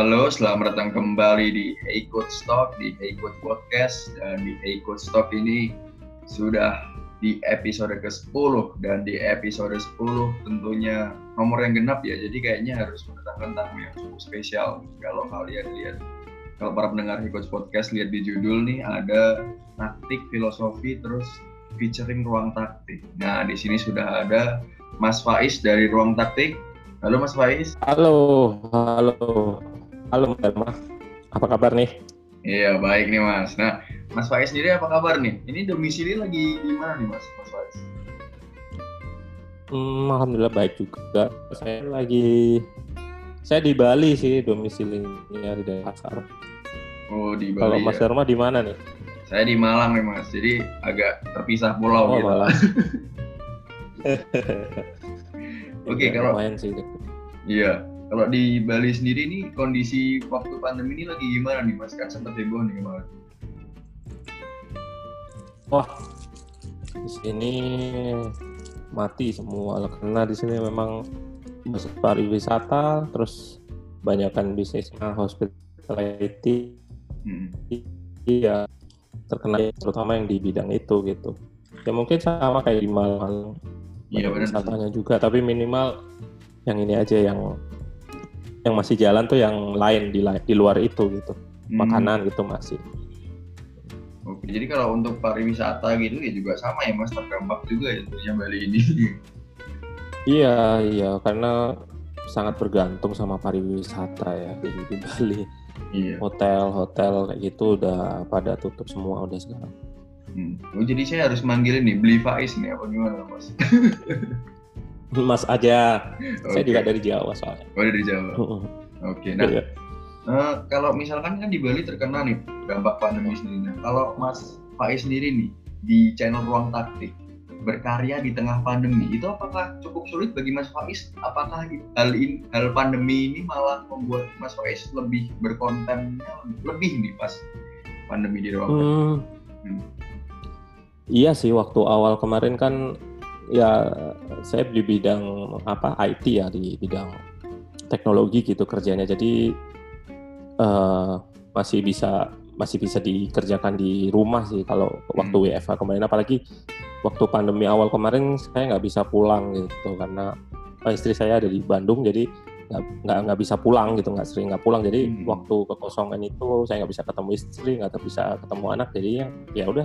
Halo, selamat datang kembali di Hey Coach Talk, di Hey Coach Podcast. Dan di Hey Coach Talk ini sudah di episode ke-10. Dan di episode 10 tentunya nomor yang genap ya, jadi kayaknya harus mendatangkan tamu yang cukup spesial. Kalau kalian lihat, kalau para pendengar Hey Coach Podcast lihat di judul nih, ada taktik, filosofi, terus featuring ruang taktik. Nah, di sini sudah ada Mas Faiz dari Ruang Taktik. Halo Mas Faiz. Halo, halo, halo Mas. Apa kabar nih? Iya baik nih Mas. Nah Mas Faiz sendiri apa kabar nih? Ini domisili lagi di mana nih Mas, Mas Faiz? Hmm, Alhamdulillah baik juga. Saya lagi, saya di Bali sih domisilinya di Denpasar. Oh di Bali. Kalau Mas ya. Dharma di mana nih? Saya di Malang nih Mas. Jadi agak terpisah pulau Oh, gitu. Malang. Oke, Iya, kalau- lumayan sih. Iya. Kalau di Bali sendiri nih kondisi waktu pandemi ini lagi gimana nih Mas? Kan sempat heboh nih kemarin. Wah, di sini mati semua karena di sini memang besar pariwisata, terus banyakkan bisnisnya hospitality, Hmm. iya terkena terutama yang di bidang itu gitu. Ya mungkin sama kayak di Malang, Iya benar. wisatanya juga, tapi minimal yang ini aja yang yang masih jalan tuh yang lain di di luar itu gitu, Hmm. makanan gitu masih. Oke, jadi kalau untuk pariwisata gitu ya juga sama ya Mas, terdampak juga ya tentunya Bali ini. Iya, iya, karena sangat bergantung sama pariwisata ya di, di Bali. iya. Hotel, hotel kayak gitu udah pada tutup semua udah sekarang. Hmm. Oh, jadi saya harus manggilin nih, beli Faiz nih apa gimana Mas? Mas aja, saya Oke. juga dari Jawa soalnya. Oh, dari Jawa. Oke, nah Iya. eh, kalau misalkan kan di Bali terkena nih dampak pandemi sendiri. Nah, kalau Mas Faiz sendiri nih di channel Ruang Taktik berkarya di tengah pandemi, itu apakah cukup sulit bagi Mas Faiz? Apakah hal ini, hal pandemi ini malah membuat Mas Faiz lebih berkontennya lebih nih pas pandemi di Ruang Taktik? Hmm. Hmm. Iya sih, waktu awal kemarin kan ya saya di bidang apa IT ya di bidang teknologi gitu kerjanya. Jadi eh, masih bisa masih bisa dikerjakan di rumah sih kalau waktu WFH kemarin. Apalagi waktu pandemi awal kemarin saya nggak bisa pulang gitu karena eh, istri saya ada di Bandung jadi nggak nggak bisa pulang gitu nggak sering nggak pulang jadi Hmm. waktu kekosongan itu saya nggak bisa ketemu istri nggak bisa ketemu anak jadi ya ya udah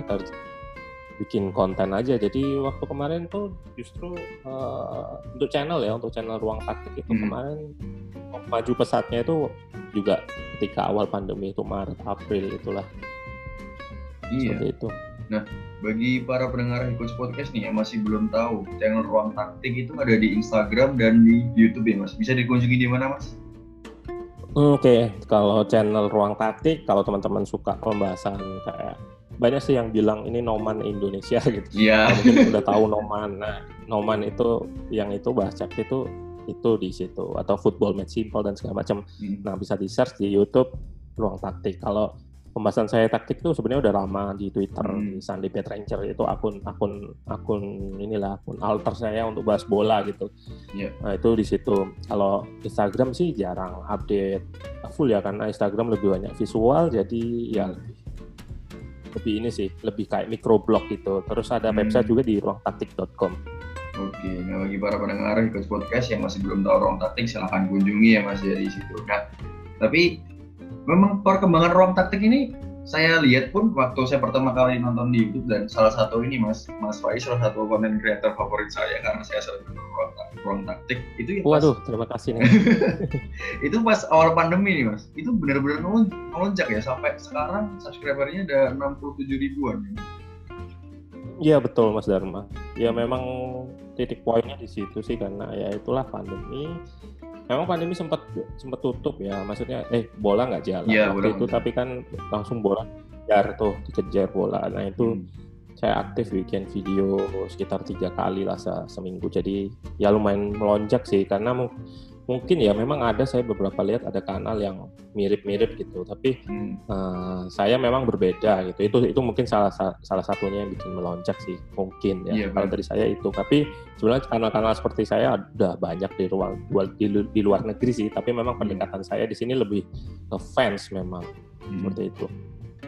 bikin konten aja jadi waktu kemarin tuh justru eh, untuk channel ya untuk channel ruang taktik itu Hmm. kemarin maju pesatnya itu juga ketika awal pandemi itu Maret April itulah Iya. seperti itu Bagi para pendengar Hikut Podcast nih yang masih belum tahu, channel Ruang Taktik itu ada di Instagram dan di YouTube ya Mas. Bisa dikunjungi di mana Mas? Oke, kalau channel Ruang Taktik, kalau teman-teman suka pembahasan kayak banyak sih yang bilang ini Noman Indonesia gitu. Iya. Nah, mungkin udah tahu Noman. Nah, Noman itu yang itu bahasa itu itu di situ atau football match simple dan segala macam. Hmm. Nah, bisa di search di YouTube Ruang Taktik. Kalau pembahasan saya taktik tuh sebenarnya udah lama di Twitter Hmm. di Sunday Pet Ranger itu akun akun akun inilah akun alter saya untuk bahas bola gitu. Iya. Nah, itu di situ. Kalau Instagram sih jarang update full ya karena Instagram lebih banyak visual jadi ya lebih ini sih, lebih kayak microblog gitu. Terus ada Hmm. website juga di ruangtaktik.com. Oke, nah bagi para pendengar Hikut Podcast yang masih belum tahu Ruang Taktik, silahkan kunjungi ya Mas ya di situ. Nah, tapi memang perkembangan Ruang Taktik ini saya lihat pun waktu saya pertama kali nonton di YouTube dan salah satu ini Mas Mas Faiz salah satu konten creator favorit saya karena saya sering nonton Ruang, Taktik itu ya pas- Waduh, terima kasih nih. itu pas awal pandemi nih mas itu benar-benar melon- melonjak ya sampai sekarang subscribernya ada 67 ribuan Iya betul Mas Dharma. Ya memang titik poinnya di situ sih karena ya itulah pandemi. Memang pandemi sempat sempat tutup ya, maksudnya eh bola nggak jalan Iya, waktu bola itu, tapi kan langsung bola dikejar tuh, dikejar bola. Nah itu Hmm. saya aktif bikin video sekitar tiga kali lah se- seminggu. Jadi ya lumayan melonjak sih karena mungkin ya memang ada saya beberapa lihat ada kanal yang mirip-mirip gitu tapi hmm. uh, saya memang berbeda gitu itu itu mungkin salah salah satunya yang bikin melonjak sih mungkin ya yeah, kalau dari saya itu tapi sebenarnya kanal-kanal seperti saya ada banyak di ruang di, di luar negeri sih tapi memang hmm. pendekatan hmm. saya di sini lebih ke fans memang hmm. seperti itu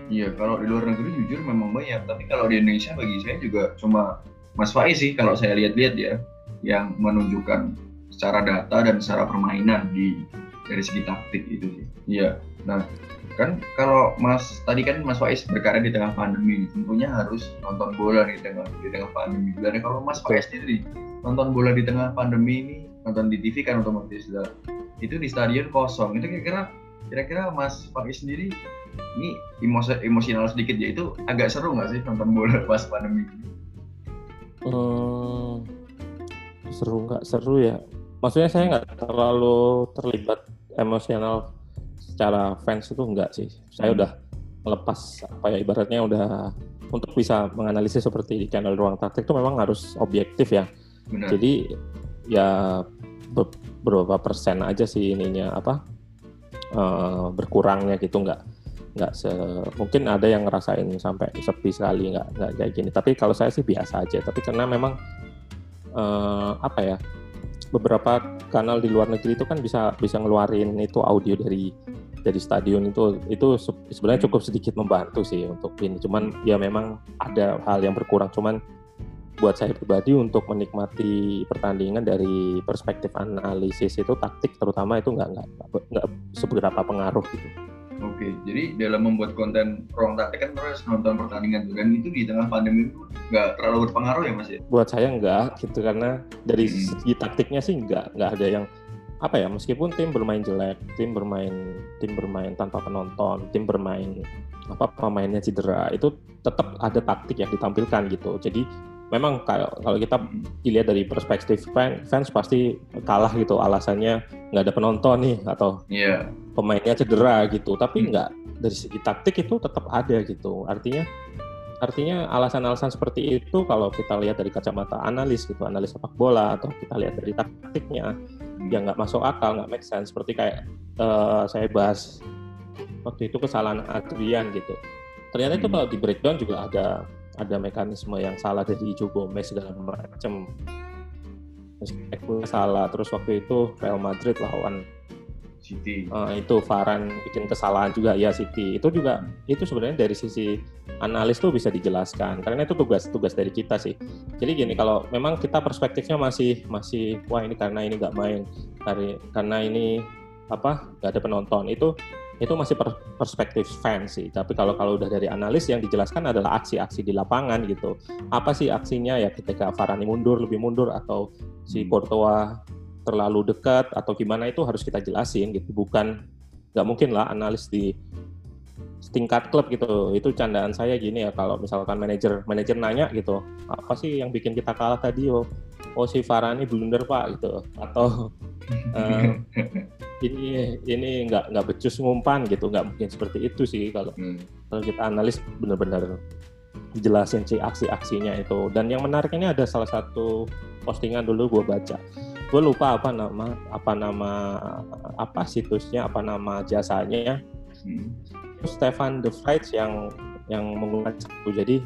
Iya, kalau di luar negeri jujur memang banyak. Tapi kalau di Indonesia bagi saya juga cuma Mas Faiz sih kalau saya lihat-lihat ya yang menunjukkan secara data dan secara permainan di dari segi taktik itu sih. Iya. Nah, kan kalau Mas tadi kan Mas Faiz berkarya di tengah pandemi, tentunya harus nonton bola di tengah di tengah pandemi. Dan kalau Mas Faiz sendiri nonton bola di tengah pandemi ini, nonton di TV kan otomatis lah. Itu di stadion kosong. Itu kira-kira kira-kira Mas Faiz sendiri ini emosi emosional sedikit ya itu agak seru nggak sih nonton bola pas pandemi? Hmm, seru nggak seru ya maksudnya saya nggak terlalu terlibat emosional secara fans itu enggak sih saya hmm. udah melepas apa ya ibaratnya udah untuk bisa menganalisis seperti di channel ruang taktik itu memang harus objektif ya Benar. jadi ya beberapa persen aja sih ininya apa uh, berkurangnya gitu nggak nggak se mungkin ada yang ngerasain sampai sepi sekali nggak nggak kayak gini tapi kalau saya sih biasa aja tapi karena memang uh, apa ya beberapa kanal di luar negeri itu kan bisa bisa ngeluarin itu audio dari dari stadion itu. Itu sebenarnya cukup sedikit membantu sih untuk ini. Cuman ya memang ada hal yang berkurang. Cuman buat saya pribadi untuk menikmati pertandingan dari perspektif analisis itu taktik terutama itu nggak nggak seberapa pengaruh gitu. Oke, jadi dalam membuat konten ruang taktik kan terus nonton pertandingan dan itu di tengah pandemi itu nggak terlalu berpengaruh ya mas ya? Buat saya nggak gitu karena dari hmm. segi taktiknya sih nggak nggak ada yang apa ya meskipun tim bermain jelek, tim bermain tim bermain tanpa penonton, tim bermain apa pemainnya cedera itu tetap ada taktik yang ditampilkan gitu. Jadi memang kalau kalau kita dilihat dari perspektif fans, fans pasti kalah gitu alasannya nggak ada penonton nih atau yeah. Pemainnya cedera gitu tapi hmm. nggak dari segi taktik itu tetap ada gitu artinya artinya alasan-alasan seperti itu kalau kita lihat dari kacamata analis gitu analis sepak bola atau kita lihat dari taktiknya hmm. yang nggak masuk akal nggak make sense seperti kayak uh, saya bahas waktu itu kesalahan Adrian gitu ternyata hmm. itu kalau di breakdown juga ada ada mekanisme yang salah dari Joe Gomez segala macam salah terus waktu itu Real Madrid lawan City uh, itu Varane bikin kesalahan juga ya City itu juga itu sebenarnya dari sisi analis tuh bisa dijelaskan karena itu tugas tugas dari kita sih jadi gini kalau memang kita perspektifnya masih masih wah ini karena ini nggak main karena ini apa nggak ada penonton itu itu masih perspektif fans sih. Tapi kalau kalau udah dari analis yang dijelaskan adalah aksi-aksi di lapangan gitu. Apa sih aksinya ya ketika Varane mundur lebih mundur atau si hmm. Courtois terlalu dekat atau gimana itu harus kita jelasin gitu. Bukan nggak mungkin lah analis di tingkat klub gitu. Itu candaan saya gini ya kalau misalkan manajer manajer nanya gitu, apa sih yang bikin kita kalah tadi? Oh, oh si Varane blunder Pak gitu atau uh, ini ini nggak nggak becus ngumpan gitu nggak mungkin seperti itu sih kalau hmm. kalau kita analis benar-benar jelasin sih aksi-aksinya itu dan yang menarik ini ada salah satu postingan dulu gue baca gue lupa apa nama apa nama apa situsnya apa nama jasanya hmm. Stefan De Vrij yang yang menggunakan jadi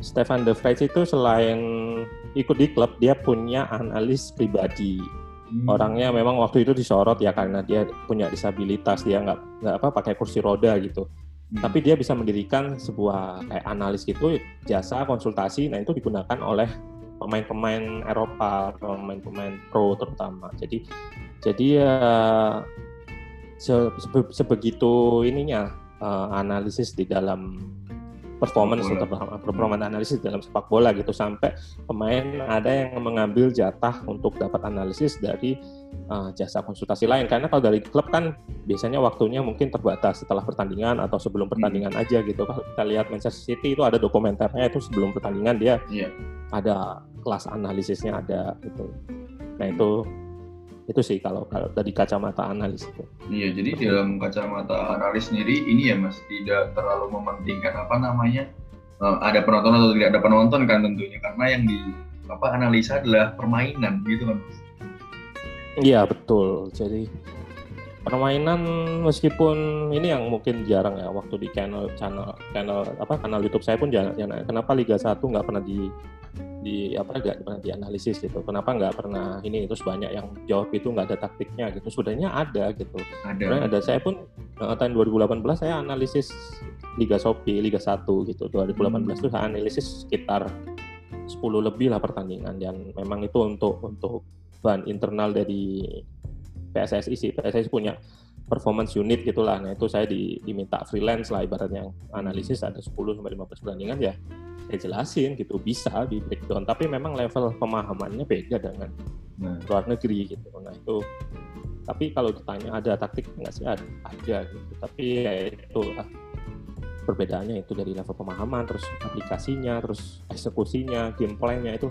Stefan De Vrij itu selain ikut di klub dia punya analis pribadi Hmm. Orangnya memang waktu itu disorot ya karena dia punya disabilitas, dia nggak nggak apa pakai kursi roda gitu. Hmm. Tapi dia bisa mendirikan sebuah kayak analis gitu, jasa konsultasi. Nah itu digunakan oleh pemain-pemain Eropa, pemain-pemain pro terutama. Jadi jadi ya se, sebegitu ininya uh, analisis di dalam performance atau performance analisis dalam sepak bola gitu. Sampai pemain ada yang mengambil jatah untuk dapat analisis dari uh, jasa konsultasi lain karena kalau dari klub kan biasanya waktunya mungkin terbatas setelah pertandingan atau sebelum hmm. pertandingan hmm. aja gitu kalau kita lihat Manchester City itu ada dokumenternya itu sebelum pertandingan dia yeah. ada kelas analisisnya ada gitu nah itu itu sih kalau kalau dari kacamata analis itu. Iya, jadi dalam kacamata analis sendiri ini ya Mas tidak terlalu mementingkan apa namanya uh, ada penonton atau tidak ada penonton kan tentunya karena yang di apa analisa adalah permainan gitu kan Mas. Iya betul. Jadi permainan meskipun ini yang mungkin jarang ya waktu di channel channel channel apa kanal YouTube saya pun jarang. jarang. Kenapa Liga 1 nggak pernah di di apa nggak pernah dianalisis gitu kenapa nggak pernah ini terus banyak yang jawab itu nggak ada taktiknya gitu sebenarnya ada gitu ada ada saya pun uh, tahun 2018 saya analisis Liga Shopee Liga 1 gitu 2018 hmm. itu saya analisis sekitar 10 lebih lah pertandingan dan memang itu untuk untuk bahan internal dari PSSI sih. PSSI punya performance unit gitulah nah itu saya di, diminta freelance lah ibaratnya. Analisis ada 10 sampai 15 pertandingan ya saya jelasin gitu. Bisa di breakdown tapi memang level pemahamannya beda dengan nah. luar negeri gitu. Nah itu tapi kalau ditanya ada taktik nggak sih? Ada, ada gitu. Tapi ya itu ah, perbedaannya itu dari level pemahaman terus aplikasinya terus eksekusinya gameplaynya itu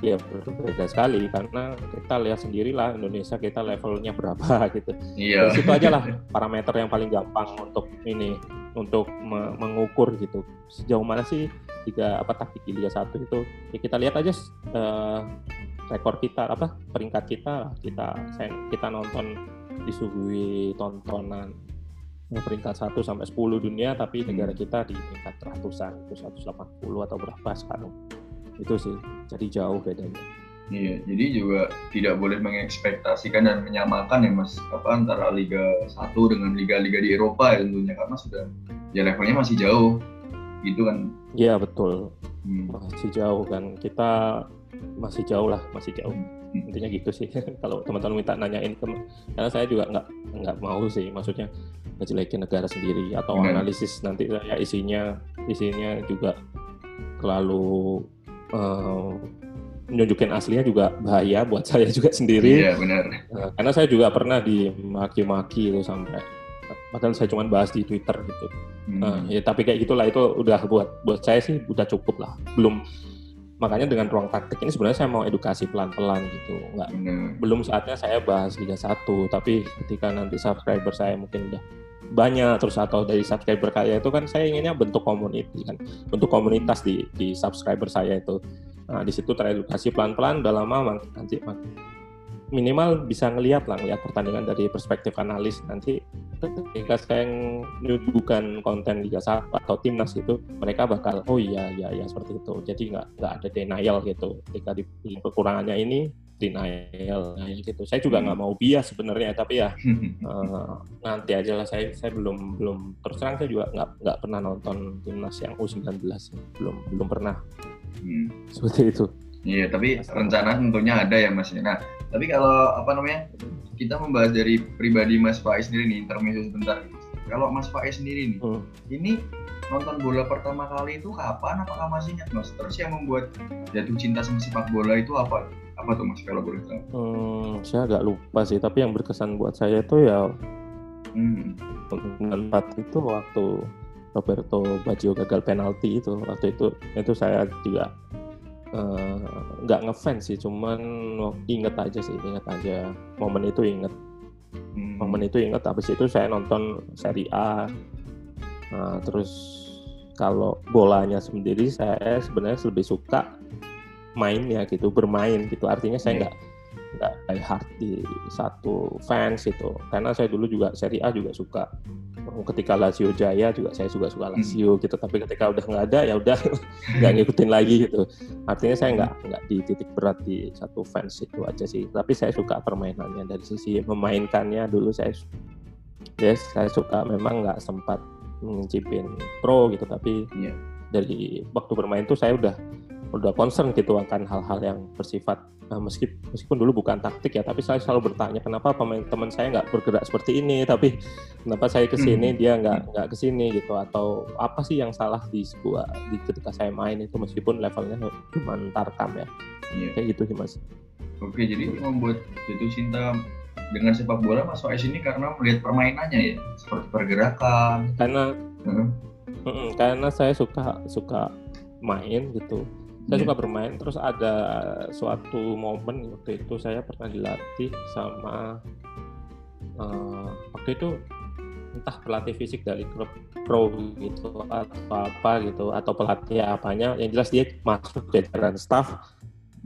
ya berbeda sekali karena kita lihat sendirilah Indonesia kita levelnya berapa gitu. Iya. Dari situ aja lah parameter yang paling gampang untuk ini untuk me mengukur gitu. Sejauh mana sih tiga apa taktik di Liga satu itu? Ya kita lihat aja uh, rekor kita apa peringkat kita kita kita nonton disuguhi tontonan peringkat 1 sampai 10 dunia tapi negara kita di peringkat ratusan itu 180 atau berapa sekarang itu sih jadi jauh bedanya. Iya, jadi juga tidak boleh mengekspektasikan dan menyamakan ya Mas. Apa antara Liga 1 dengan liga-liga di Eropa ya tentunya karena sudah ya levelnya masih jauh. Gitu kan? Iya betul. Hmm. masih jauh kan. Kita masih jauh lah masih jauh. Hmm. intinya gitu sih. Kalau teman-teman minta nanyain ke karena saya juga nggak nggak mau sih. Maksudnya ngejelekin negara sendiri atau hmm. analisis nanti ya isinya isinya juga terlalu uh, nunjukin aslinya juga bahaya buat saya juga sendiri. Iya benar. Uh, karena saya juga pernah dimaki-maki itu sampai padahal saya cuma bahas di Twitter gitu. Hmm. Nah, ya tapi kayak gitulah itu udah buat buat saya sih udah cukup lah. Belum makanya dengan ruang taktik ini sebenarnya saya mau edukasi pelan-pelan gitu. Nggak hmm. belum saatnya saya bahas Liga 1, tapi ketika nanti subscriber saya mungkin udah banyak terus atau dari subscriber kaya itu kan saya inginnya bentuk community kan bentuk komunitas di di subscriber saya itu. Nah di situ teredukasi pelan-pelan udah lama nanti minimal bisa ngelihat lah ngelihat pertandingan dari perspektif analis. Nanti ketika saya menyuguhkan konten Liga 1 atau timnas itu mereka bakal oh iya iya iya seperti itu. Jadi nggak nggak ada denial gitu. Ketika di, di kekurangannya ini denial nah, gitu saya juga nggak mau bias sebenarnya tapi ya uh, nanti aja lah saya saya belum belum terus terang saya juga nggak nggak pernah nonton timnas yang U19 belum belum pernah hmm. seperti itu Iya, tapi rencana tentunya ada ya Mas. Nah, tapi kalau apa namanya kita membahas dari pribadi Mas Faiz sendiri nih, intermezzo sebentar. Kalau Mas Faiz sendiri nih, hmm. ini nonton bola pertama kali itu kapan? Apakah masih ingat Mas? Terus yang membuat jatuh cinta sama sepak bola itu apa? Apa tuh Mas kalau boleh tahu? Hmm, saya agak lupa sih, tapi yang berkesan buat saya itu ya hmm. itu waktu Roberto Baggio gagal penalti itu waktu itu itu saya juga Eh, nggak uh, ngefans sih cuman inget aja sih inget aja momen itu inget hmm. momen itu inget habis itu saya nonton seri A nah, terus kalau bolanya sendiri saya sebenarnya lebih suka mainnya gitu bermain gitu. Artinya saya nggak yeah. nggak kayak hard di satu fans itu karena saya dulu juga seri A juga suka. Ketika Lazio jaya juga saya juga suka Lazio hmm. gitu. Tapi ketika udah nggak ada ya udah nggak ngikutin lagi gitu. Artinya saya nggak nggak di titik berat di satu fans itu aja sih. Tapi saya suka permainannya dari sisi memainkannya. Dulu saya yes saya suka memang nggak sempat ngicipin pro gitu. Tapi yeah. dari waktu bermain tuh saya udah udah concern gitu akan hal-hal yang bersifat nah, meskipun meskipun dulu bukan taktik ya tapi saya selalu bertanya kenapa pemain teman saya nggak bergerak seperti ini? Tapi kenapa saya ke sini hmm. dia nggak nggak ke sini? Gitu. Atau apa sih yang salah di sebuah di ketika saya main itu? Meskipun levelnya cuma tarkam ya. Yeah. kayak gitu sih mas. Oke jadi membuat jatuh cinta dengan sepak bola Mas Faiz ini karena melihat permainannya ya? Seperti pergerakan? Karena hmm. karena saya suka suka main gitu saya yeah. suka bermain terus ada suatu momen waktu itu saya pernah dilatih sama uh, waktu itu entah pelatih fisik dari klub pro gitu atau apa gitu atau pelatih apanya yang jelas dia masuk jajaran staff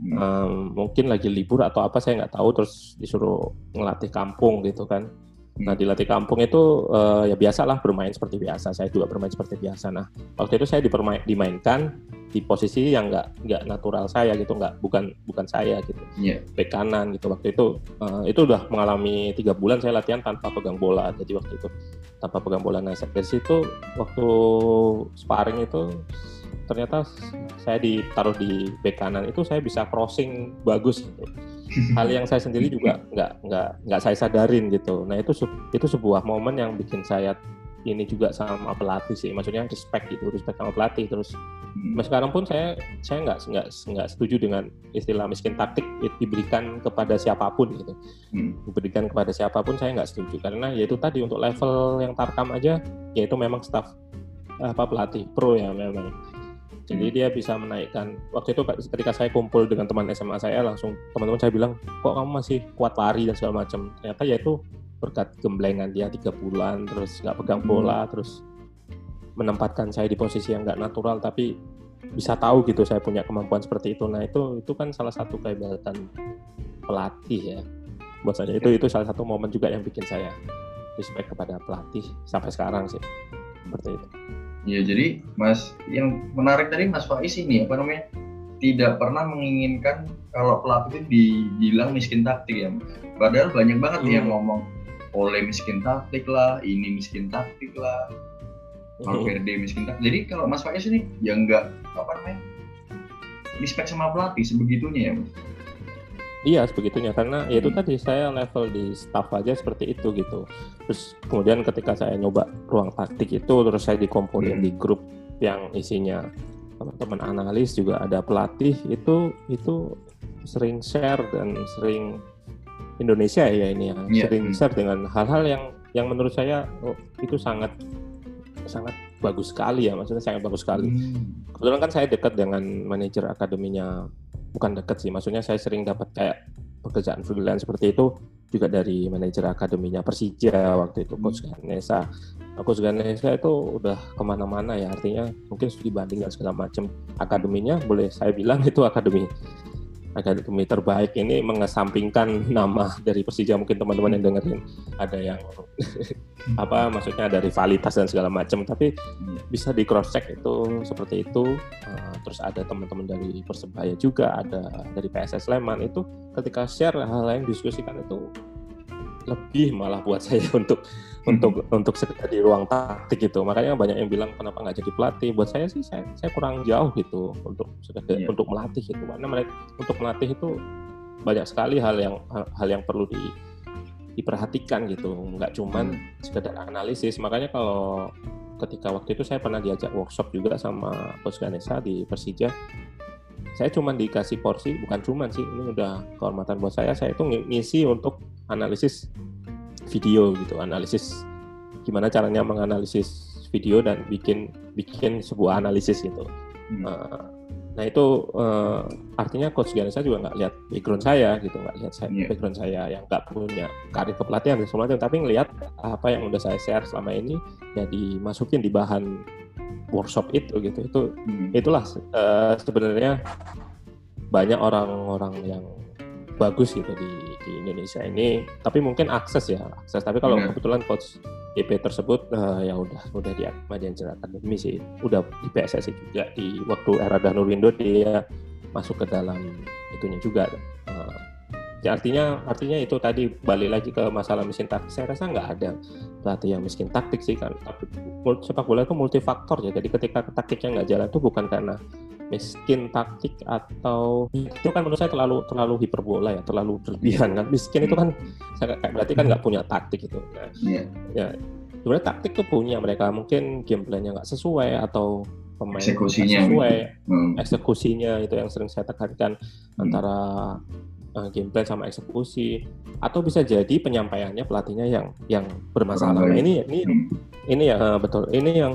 hmm. um, mungkin lagi libur atau apa saya nggak tahu terus disuruh ngelatih kampung gitu kan Nah di latih kampung itu uh, ya biasalah bermain seperti biasa. Saya juga bermain seperti biasa. Nah waktu itu saya dipermain, dimainkan di posisi yang nggak nggak natural saya gitu, nggak bukan bukan saya gitu. Yeah. Bek kanan gitu waktu itu uh, itu udah mengalami tiga bulan saya latihan tanpa pegang bola. Jadi waktu itu tanpa pegang bola. Nah dari situ waktu sparring itu ternyata saya ditaruh di bek kanan itu saya bisa crossing bagus gitu hal yang saya sendiri juga nggak nggak nggak saya sadarin gitu. Nah itu itu sebuah momen yang bikin saya ini juga sama pelatih sih, maksudnya respect gitu, respect sama pelatih. Terus hmm. sekarang pun saya saya nggak nggak nggak setuju dengan istilah miskin taktik diberikan kepada siapa pun gitu, hmm. diberikan kepada siapa pun saya nggak setuju karena yaitu tadi untuk level yang tarkam aja, yaitu memang staff apa pelatih pro ya memang jadi hmm. dia bisa menaikkan. Waktu itu ketika saya kumpul dengan teman SMA saya, langsung teman-teman saya bilang, kok kamu masih kuat lari dan segala macam. Ternyata ya itu berkat gemblengan dia tiga bulan, terus nggak pegang hmm. bola, terus menempatkan saya di posisi yang nggak natural, tapi bisa tahu gitu saya punya kemampuan seperti itu. Nah itu itu kan salah satu kehebatan pelatih ya. Buat saya itu itu salah satu momen juga yang bikin saya respect kepada pelatih sampai sekarang sih seperti itu. Ya jadi Mas yang menarik tadi Mas Faiz ini apa namanya tidak pernah menginginkan kalau pelatih itu dibilang miskin taktik ya. Padahal banyak banget hmm. yang ngomong oleh miskin taktik lah, ini miskin taktik lah, kalau hmm. miskin taktik. Jadi kalau Mas Faiz ini ya enggak apa namanya respect sama pelatih sebegitunya ya Mas. Iya sebegitunya karena ya itu hmm. tadi saya level di staff aja seperti itu gitu. Terus kemudian ketika saya nyoba ruang taktik itu terus saya dikumpulin hmm. di grup yang isinya teman-teman analis juga ada pelatih itu itu sering share dan sering Indonesia ya ini ya yeah. sering hmm. share dengan hal-hal yang yang menurut saya oh, itu sangat sangat bagus sekali ya maksudnya sangat bagus sekali. Hmm. Kebetulan kan saya dekat dengan manajer akademinya bukan deket sih maksudnya saya sering dapat kayak pekerjaan freelance seperti itu juga dari manajer akademinya Persija waktu itu coach hmm. Ganesa nah, coach Ganesa itu udah ke mana-mana ya artinya mungkin studi banding dan segala macam akademinya boleh saya bilang itu akademi akademi terbaik ini mengesampingkan nama dari Persija mungkin teman-teman yang dengerin. Ada yang apa maksudnya ada rivalitas dan segala macam tapi bisa di cross check itu seperti itu. Uh, terus ada teman-teman dari Persebaya juga ada dari PSS Sleman. Itu ketika share hal lain diskusikan itu lebih malah buat saya untuk hmm. untuk untuk sekedar di ruang taktik gitu makanya banyak yang bilang kenapa nggak jadi pelatih buat saya sih saya, saya kurang jauh gitu untuk sekedar yeah. untuk melatih gitu karena mereka untuk melatih itu banyak sekali hal yang hal yang perlu di diperhatikan gitu nggak cuman hmm. sekedar analisis makanya kalau ketika waktu itu saya pernah diajak workshop juga sama Coach Ganesa di Persija saya cuma dikasih porsi bukan cuma sih ini udah kehormatan buat saya saya itu ngisi untuk analisis video gitu analisis gimana caranya menganalisis video dan bikin bikin sebuah analisis gitu hmm. uh, nah itu uh, artinya coach Ganesa juga nggak lihat background saya gitu nggak lihat saya, yeah. background saya yang nggak punya karir kepelatihan dan semacam tapi ngelihat apa yang udah saya share selama ini ya dimasukin di bahan workshop itu gitu itu hmm. itulah uh, sebenarnya banyak orang-orang yang bagus gitu di, di Indonesia ini tapi mungkin akses ya akses tapi kalau hmm. kebetulan coach EP tersebut uh, ya udah udah di Manajer Academy sih udah di PSSI juga di waktu era Danurindo dia masuk ke dalam itunya juga uh, Ya, artinya artinya itu tadi balik lagi ke masalah miskin taktik. Saya rasa nggak ada pelatih yang miskin taktik sih kan. Tapi sepak bola itu multifaktor ya. Jadi ketika taktiknya nggak jalan itu bukan karena miskin taktik atau itu kan menurut saya terlalu terlalu hiperbola ya, terlalu berlebihan kan. Miskin itu kan saya berarti kan nggak punya taktik itu. Nah, yeah. Ya sebenarnya taktik tuh punya mereka mungkin gameplaynya nggak sesuai atau pemain eksekusinya sesuai hmm. eksekusinya itu yang sering saya tekankan hmm. antara uh, gameplay sama eksekusi atau bisa jadi penyampaiannya pelatihnya yang yang bermasalah. Nah, ini ini hmm. ini ya uh, betul. Ini yang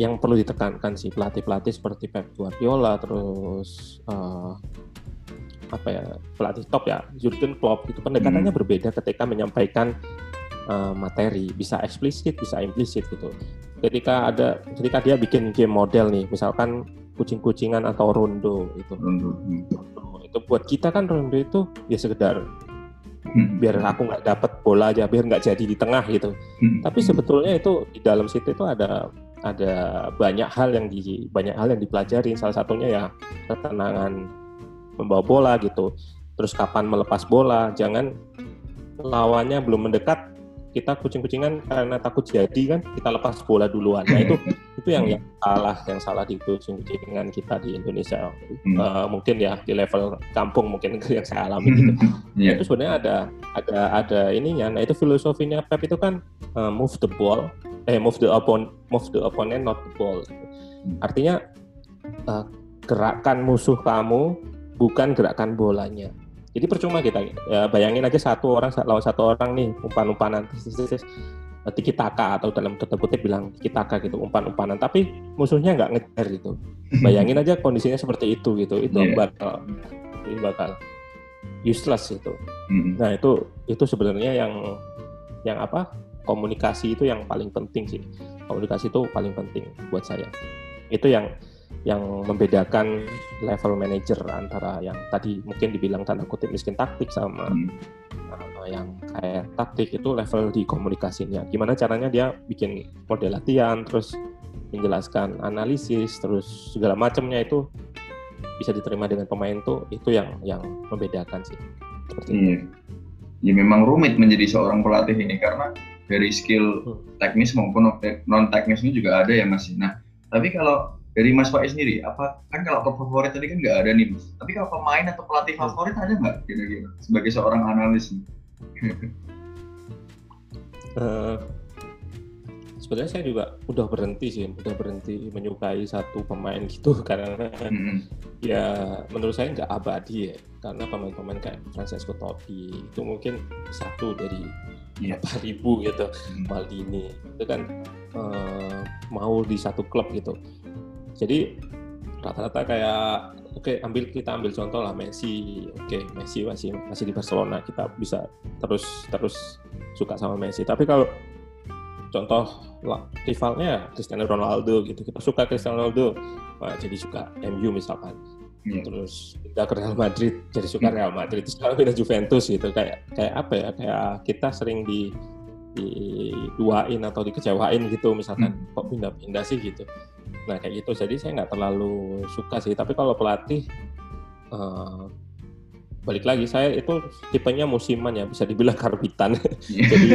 yang perlu ditekankan sih pelatih-pelatih seperti Pep Guardiola terus uh, apa ya pelatih top ya Jurgen Klopp itu pendekatannya hmm. berbeda ketika menyampaikan uh, materi bisa eksplisit bisa implisit gitu ketika ada ketika dia bikin game model nih misalkan kucing-kucingan atau rondo itu. Rondo. Hmm. Itu buat kita kan rondo itu ya sekedar hmm. biar aku nggak dapat bola aja, biar nggak jadi di tengah gitu. Hmm. Tapi sebetulnya itu di dalam situ itu ada ada banyak hal yang di banyak hal yang dipelajari. Salah satunya ya ketenangan membawa bola gitu. Terus kapan melepas bola, jangan lawannya belum mendekat kita kucing-kucingan karena takut jadi kan kita lepas bola duluan. Nah itu itu yang yang salah yang salah di kucing-kucingan kita di Indonesia. Hmm. Uh, mungkin ya di level kampung mungkin yang saya alami gitu. yeah. Itu sebenarnya ada ada ada ininya. Nah itu filosofinya Pep itu kan uh, move the ball, eh move the opponent, move the opponent not the ball. Hmm. Artinya uh, gerakan musuh kamu bukan gerakan bolanya. Jadi percuma kita ya bayangin aja satu orang lawan satu orang nih umpan-umpanan tiki taka atau dalam tanda kutip bilang tiki taka gitu umpan-umpanan tapi musuhnya nggak ngejar gitu. Bayangin aja kondisinya seperti itu gitu. Itu yeah. bakal ini bakal useless gitu. Mm-hmm. Nah, itu itu sebenarnya yang yang apa? komunikasi itu yang paling penting sih. Komunikasi itu paling penting buat saya. Itu yang yang membedakan level manager antara yang tadi mungkin dibilang tanda kutip miskin taktik sama hmm. uh, yang kayak taktik itu level di komunikasinya. Gimana caranya dia bikin model latihan, terus menjelaskan analisis, terus segala macamnya itu bisa diterima dengan pemain tuh itu yang yang membedakan sih. Seperti iya. itu. Ya memang rumit menjadi seorang pelatih ini karena dari skill hmm. teknis maupun non teknisnya juga ada ya Mas. Nah, tapi kalau dari Mas Faiz sendiri, apa kan kalau klub favorit tadi kan nggak ada nih Mas. Tapi kalau pemain atau pelatih hmm. favorit ada nggak kira-kira sebagai seorang analis? uh, sebenarnya saya juga udah berhenti sih, udah berhenti menyukai satu pemain gitu karena mm-hmm. ya menurut saya nggak abadi ya, karena pemain-pemain kayak Francesco Totti itu mungkin satu dari yeah. ribu gitu, mm-hmm. Maldini itu kan uh, mau di satu klub gitu jadi rata-rata kayak oke okay, ambil kita ambil contoh lah Messi oke okay, Messi masih masih di Barcelona kita bisa terus terus suka sama Messi tapi kalau contoh lah, rivalnya Cristiano Ronaldo gitu kita suka Cristiano Ronaldo nah, jadi suka MU misalkan yeah. terus kita ke Real Madrid jadi suka hmm. Real Madrid terus kalau kita Juventus gitu kayak kayak apa ya kayak kita sering di diduain atau dikecewain gitu misalkan hmm. kok pindah-pindah sih gitu nah kayak gitu jadi saya nggak terlalu suka sih tapi kalau pelatih uh, balik lagi saya itu tipenya musiman ya bisa dibilang karbitan yeah. jadi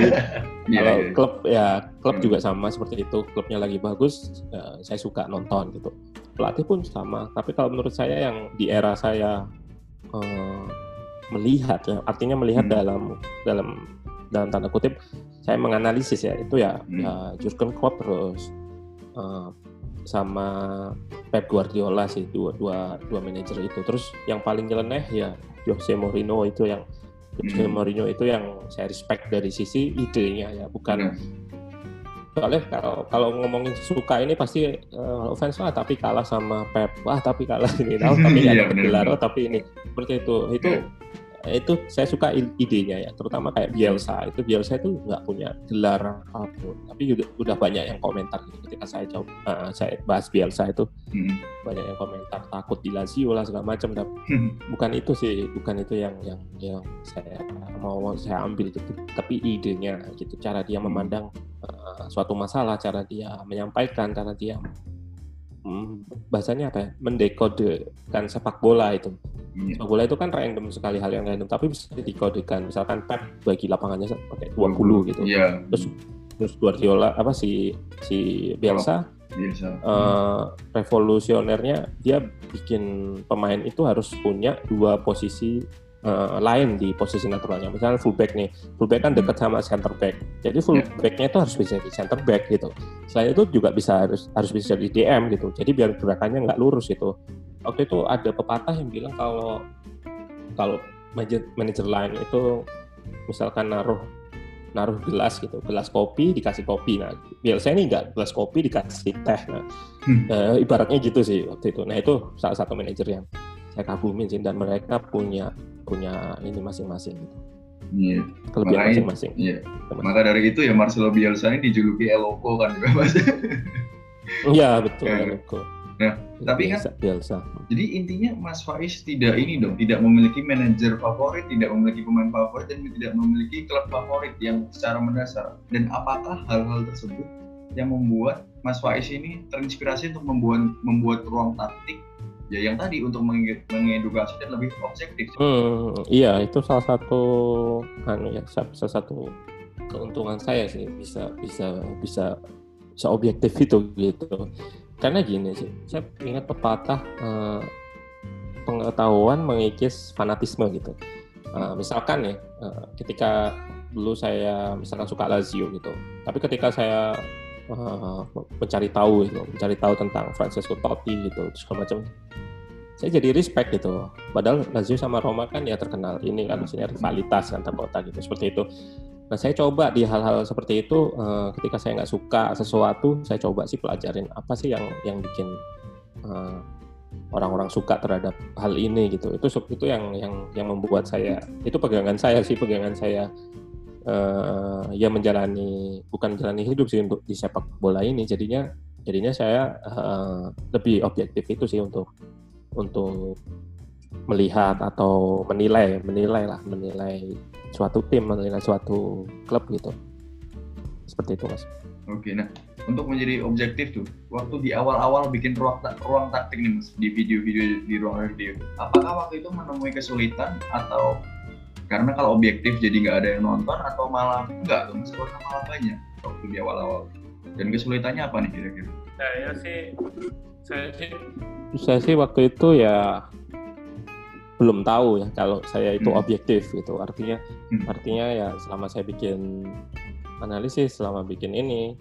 yeah, kalau yeah. klub ya klub juga sama seperti itu klubnya lagi bagus ya, saya suka nonton gitu pelatih pun sama tapi kalau menurut saya yang di era saya uh, melihat ya artinya melihat hmm. dalam dalam dalam tanda kutip saya menganalisis ya itu ya, hmm. ya Jurgen Klopp terus uh, sama Pep Guardiola sih dua dua dua manajer itu. Terus yang paling nyeleneh ya Jose Mourinho itu yang Jose hmm. Mourinho itu yang saya respect dari sisi idenya ya bukan hmm soalnya kalau kalau ngomongin suka ini pasti uh, fans lah tapi kalah sama Pep wah tapi kalah ini tahu tapi iya, ada gelar oh, tapi ini. Seperti itu. Itu itu saya suka idenya ya terutama kayak Bielsa. Itu Bielsa itu nggak punya gelar apa pun. Tapi udah, udah banyak yang komentar gitu. Ketika saya coba uh, saya bahas Bielsa itu hmm. banyak yang komentar takut di Lazio lah segala macam. Hmm. bukan itu sih bukan itu yang yang yang saya mau saya ambil gitu. Tapi idenya gitu cara dia memandang uh, suatu masalah cara dia menyampaikan cara dia hmm, bahasanya apa ya mendekodekan sepak bola itu yeah. sepak bola itu kan random sekali hal yang random tapi bisa dikodekan misalkan Pep bagi lapangannya pakai 20 gitu yeah. terus terus Guardiola apa si si Bielsa Bielsa. Uh, revolusionernya dia bikin pemain itu harus punya dua posisi uh, lain di posisi naturalnya. Misalnya fullback nih, fullback kan dekat sama center back. Jadi fullbacknya itu harus bisa di center back gitu. Selain itu juga bisa harus harus bisa di DM gitu. Jadi biar gerakannya nggak lurus gitu. Waktu itu ada pepatah yang bilang kalau kalau manajer lain itu misalkan naruh naruh gelas gitu, gelas kopi dikasih kopi. Nah, biasanya ini nggak gelas kopi dikasih teh. Nah, hmm. uh, ibaratnya gitu sih waktu itu. Nah, itu salah satu manajer yang saya kagumin sih dan mereka punya punya ini masing-masing gitu. Iya. Kelebihan masing-masing. Iya. Maka dari itu ya Marcelo Bielsa ini dijuluki Eloko kan juga mas. Iya betul ya. Eloko. Nah, tapi kan biasa. jadi intinya Mas Faiz tidak ini dong, tidak memiliki manajer favorit, tidak memiliki pemain favorit dan tidak memiliki klub favorit yang secara mendasar. Dan apakah hal-hal tersebut yang membuat Mas Faiz ini terinspirasi untuk membuat membuat ruang taktik ya yang tadi untuk menge- mengedukasi dan lebih objektif. Hmm, iya itu salah satu anu ya sa- salah satu keuntungan saya sih bisa bisa bisa bisa objektif itu gitu. Karena gini sih, saya ingat pepatah eh, pengetahuan mengikis fanatisme gitu. Eh, misalkan ya, eh, ketika dulu saya misalkan suka Lazio gitu, tapi ketika saya eh, mencari tahu gitu, mencari tahu tentang Francesco Totti gitu, segala macam, saya jadi respect gitu. Padahal Lazio sama Roma kan ya terkenal ini kan maksudnya rivalitas antar kota gitu, seperti itu. Nah saya coba di hal-hal seperti itu, eh, ketika saya nggak suka sesuatu, saya coba sih pelajarin apa sih yang yang bikin eh, orang-orang suka terhadap hal ini gitu. Itu itu yang yang yang membuat saya itu pegangan saya sih pegangan saya eh, ya menjalani bukan menjalani hidup sih untuk di sepak bola ini. Jadinya jadinya saya eh, lebih objektif itu sih untuk untuk melihat atau menilai menilai lah menilai suatu tim menilai suatu klub gitu. Seperti itu mas. Oke, nah untuk menjadi objektif tuh, waktu di awal-awal bikin ruang ta- ruang taktik nih mas di video-video di ruang video, apakah waktu itu menemui kesulitan atau karena kalau objektif jadi nggak ada yang nonton atau malah enggak tuh karena malah banyak waktu di awal-awal dan kesulitannya apa nih kira-kira? saya sih saya sih saya sih waktu itu ya belum tahu ya kalau saya itu Hmm. objektif gitu artinya Hmm. artinya ya selama saya bikin analisis selama bikin ini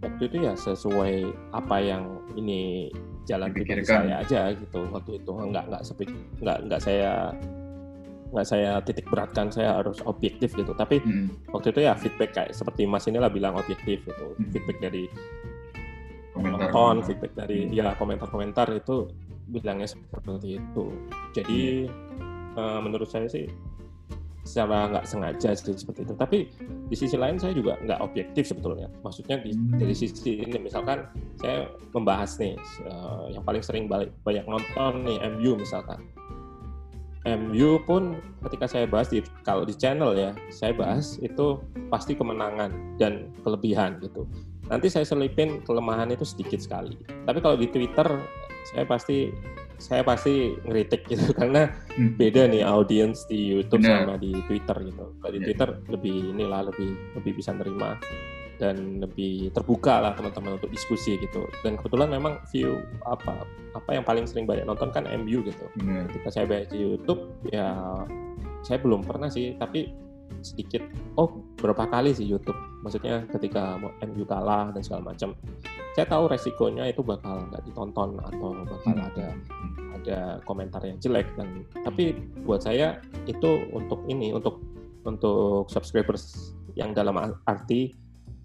waktu itu ya sesuai apa yang ini jalan pribadi Dipikirkan. saya aja gitu waktu itu nggak nggak sepik nggak nggak saya nggak saya titik beratkan saya harus objektif gitu tapi Hmm. waktu itu ya feedback kayak seperti Mas inilah bilang objektif gitu Hmm. feedback dari Komentar. penonton, feedback dari Hmm. ya komentar-komentar itu bilangnya seperti itu. Jadi eh, menurut saya sih secara nggak sengaja sih seperti itu. Tapi di sisi lain saya juga nggak objektif sebetulnya. Maksudnya di, Hmm. dari sisi ini misalkan saya membahas nih eh, yang paling sering balik, banyak nonton nih MU misalkan. MU pun ketika saya bahas di kalau di channel ya saya bahas itu pasti kemenangan dan kelebihan gitu nanti saya selipin kelemahan itu sedikit sekali. Tapi kalau di Twitter saya pasti saya pasti ngeritik gitu karena Hmm. beda nih audiens di YouTube Benar. sama di Twitter gitu. Kalau di Ya. Twitter lebih inilah lebih lebih bisa nerima dan lebih terbuka lah teman-teman untuk diskusi gitu. Dan kebetulan memang view apa apa yang paling sering banyak nonton kan MU gitu. Benar. Ketika saya bahas di YouTube ya saya belum pernah sih tapi sedikit oh berapa kali sih YouTube maksudnya ketika mau MU kalah dan segala macam saya tahu resikonya itu bakal nggak ditonton atau bakal Hmm. ada ada komentar yang jelek dan tapi buat saya itu untuk ini untuk untuk subscribers yang dalam arti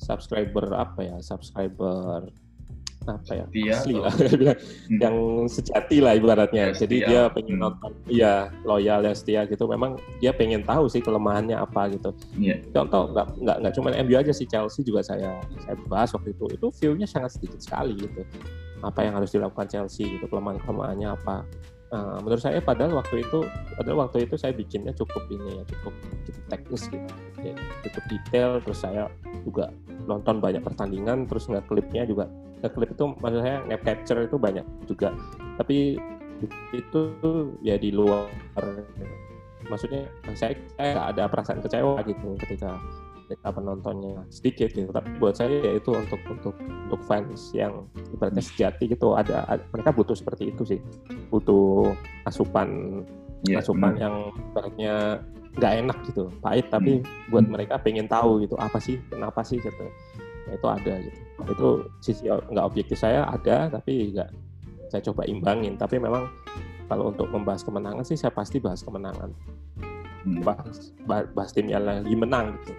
subscriber apa ya subscriber apa ya Setia asli atau- lah bilang Hmm. yang sejati lah ibaratnya. Ya, Jadi setia. dia pengen Hmm. nonton, iya loyal ya setia gitu. Memang dia pengen tahu sih kelemahannya apa gitu. Iya. Contoh nggak nggak nggak cuma MU aja sih Chelsea juga saya saya bahas waktu itu. Itu view-nya sangat sedikit sekali gitu. Apa yang harus dilakukan Chelsea gitu kelemahan kelemahannya apa. Eh, menurut saya padahal waktu itu padahal waktu itu saya bikinnya cukup ini ya cukup cukup teknis gitu. Ya, cukup detail terus saya juga nonton banyak pertandingan terus nggak klipnya juga nggak klip itu maksud saya nge capture itu banyak juga. Tapi itu ya di luar maksudnya saya saya ada perasaan kecewa gitu ketika penontonnya sedikit gitu. Tapi buat saya ya itu untuk untuk untuk fans yang ibaratnya sejati gitu ada, ada- mereka butuh seperti itu sih. Butuh asupan Iya, asupan benar. yang ibaratnya nggak enak gitu pahit tapi buat mereka pengen tahu gitu apa sih kenapa sih gitu. Ya, itu ada gitu. Itu sisi nggak objektif saya ada tapi nggak saya coba imbangin. Tapi memang kalau untuk membahas kemenangan sih saya pasti bahas kemenangan. Hmm. bahas bah- bahas tim yang lagi menang gitu.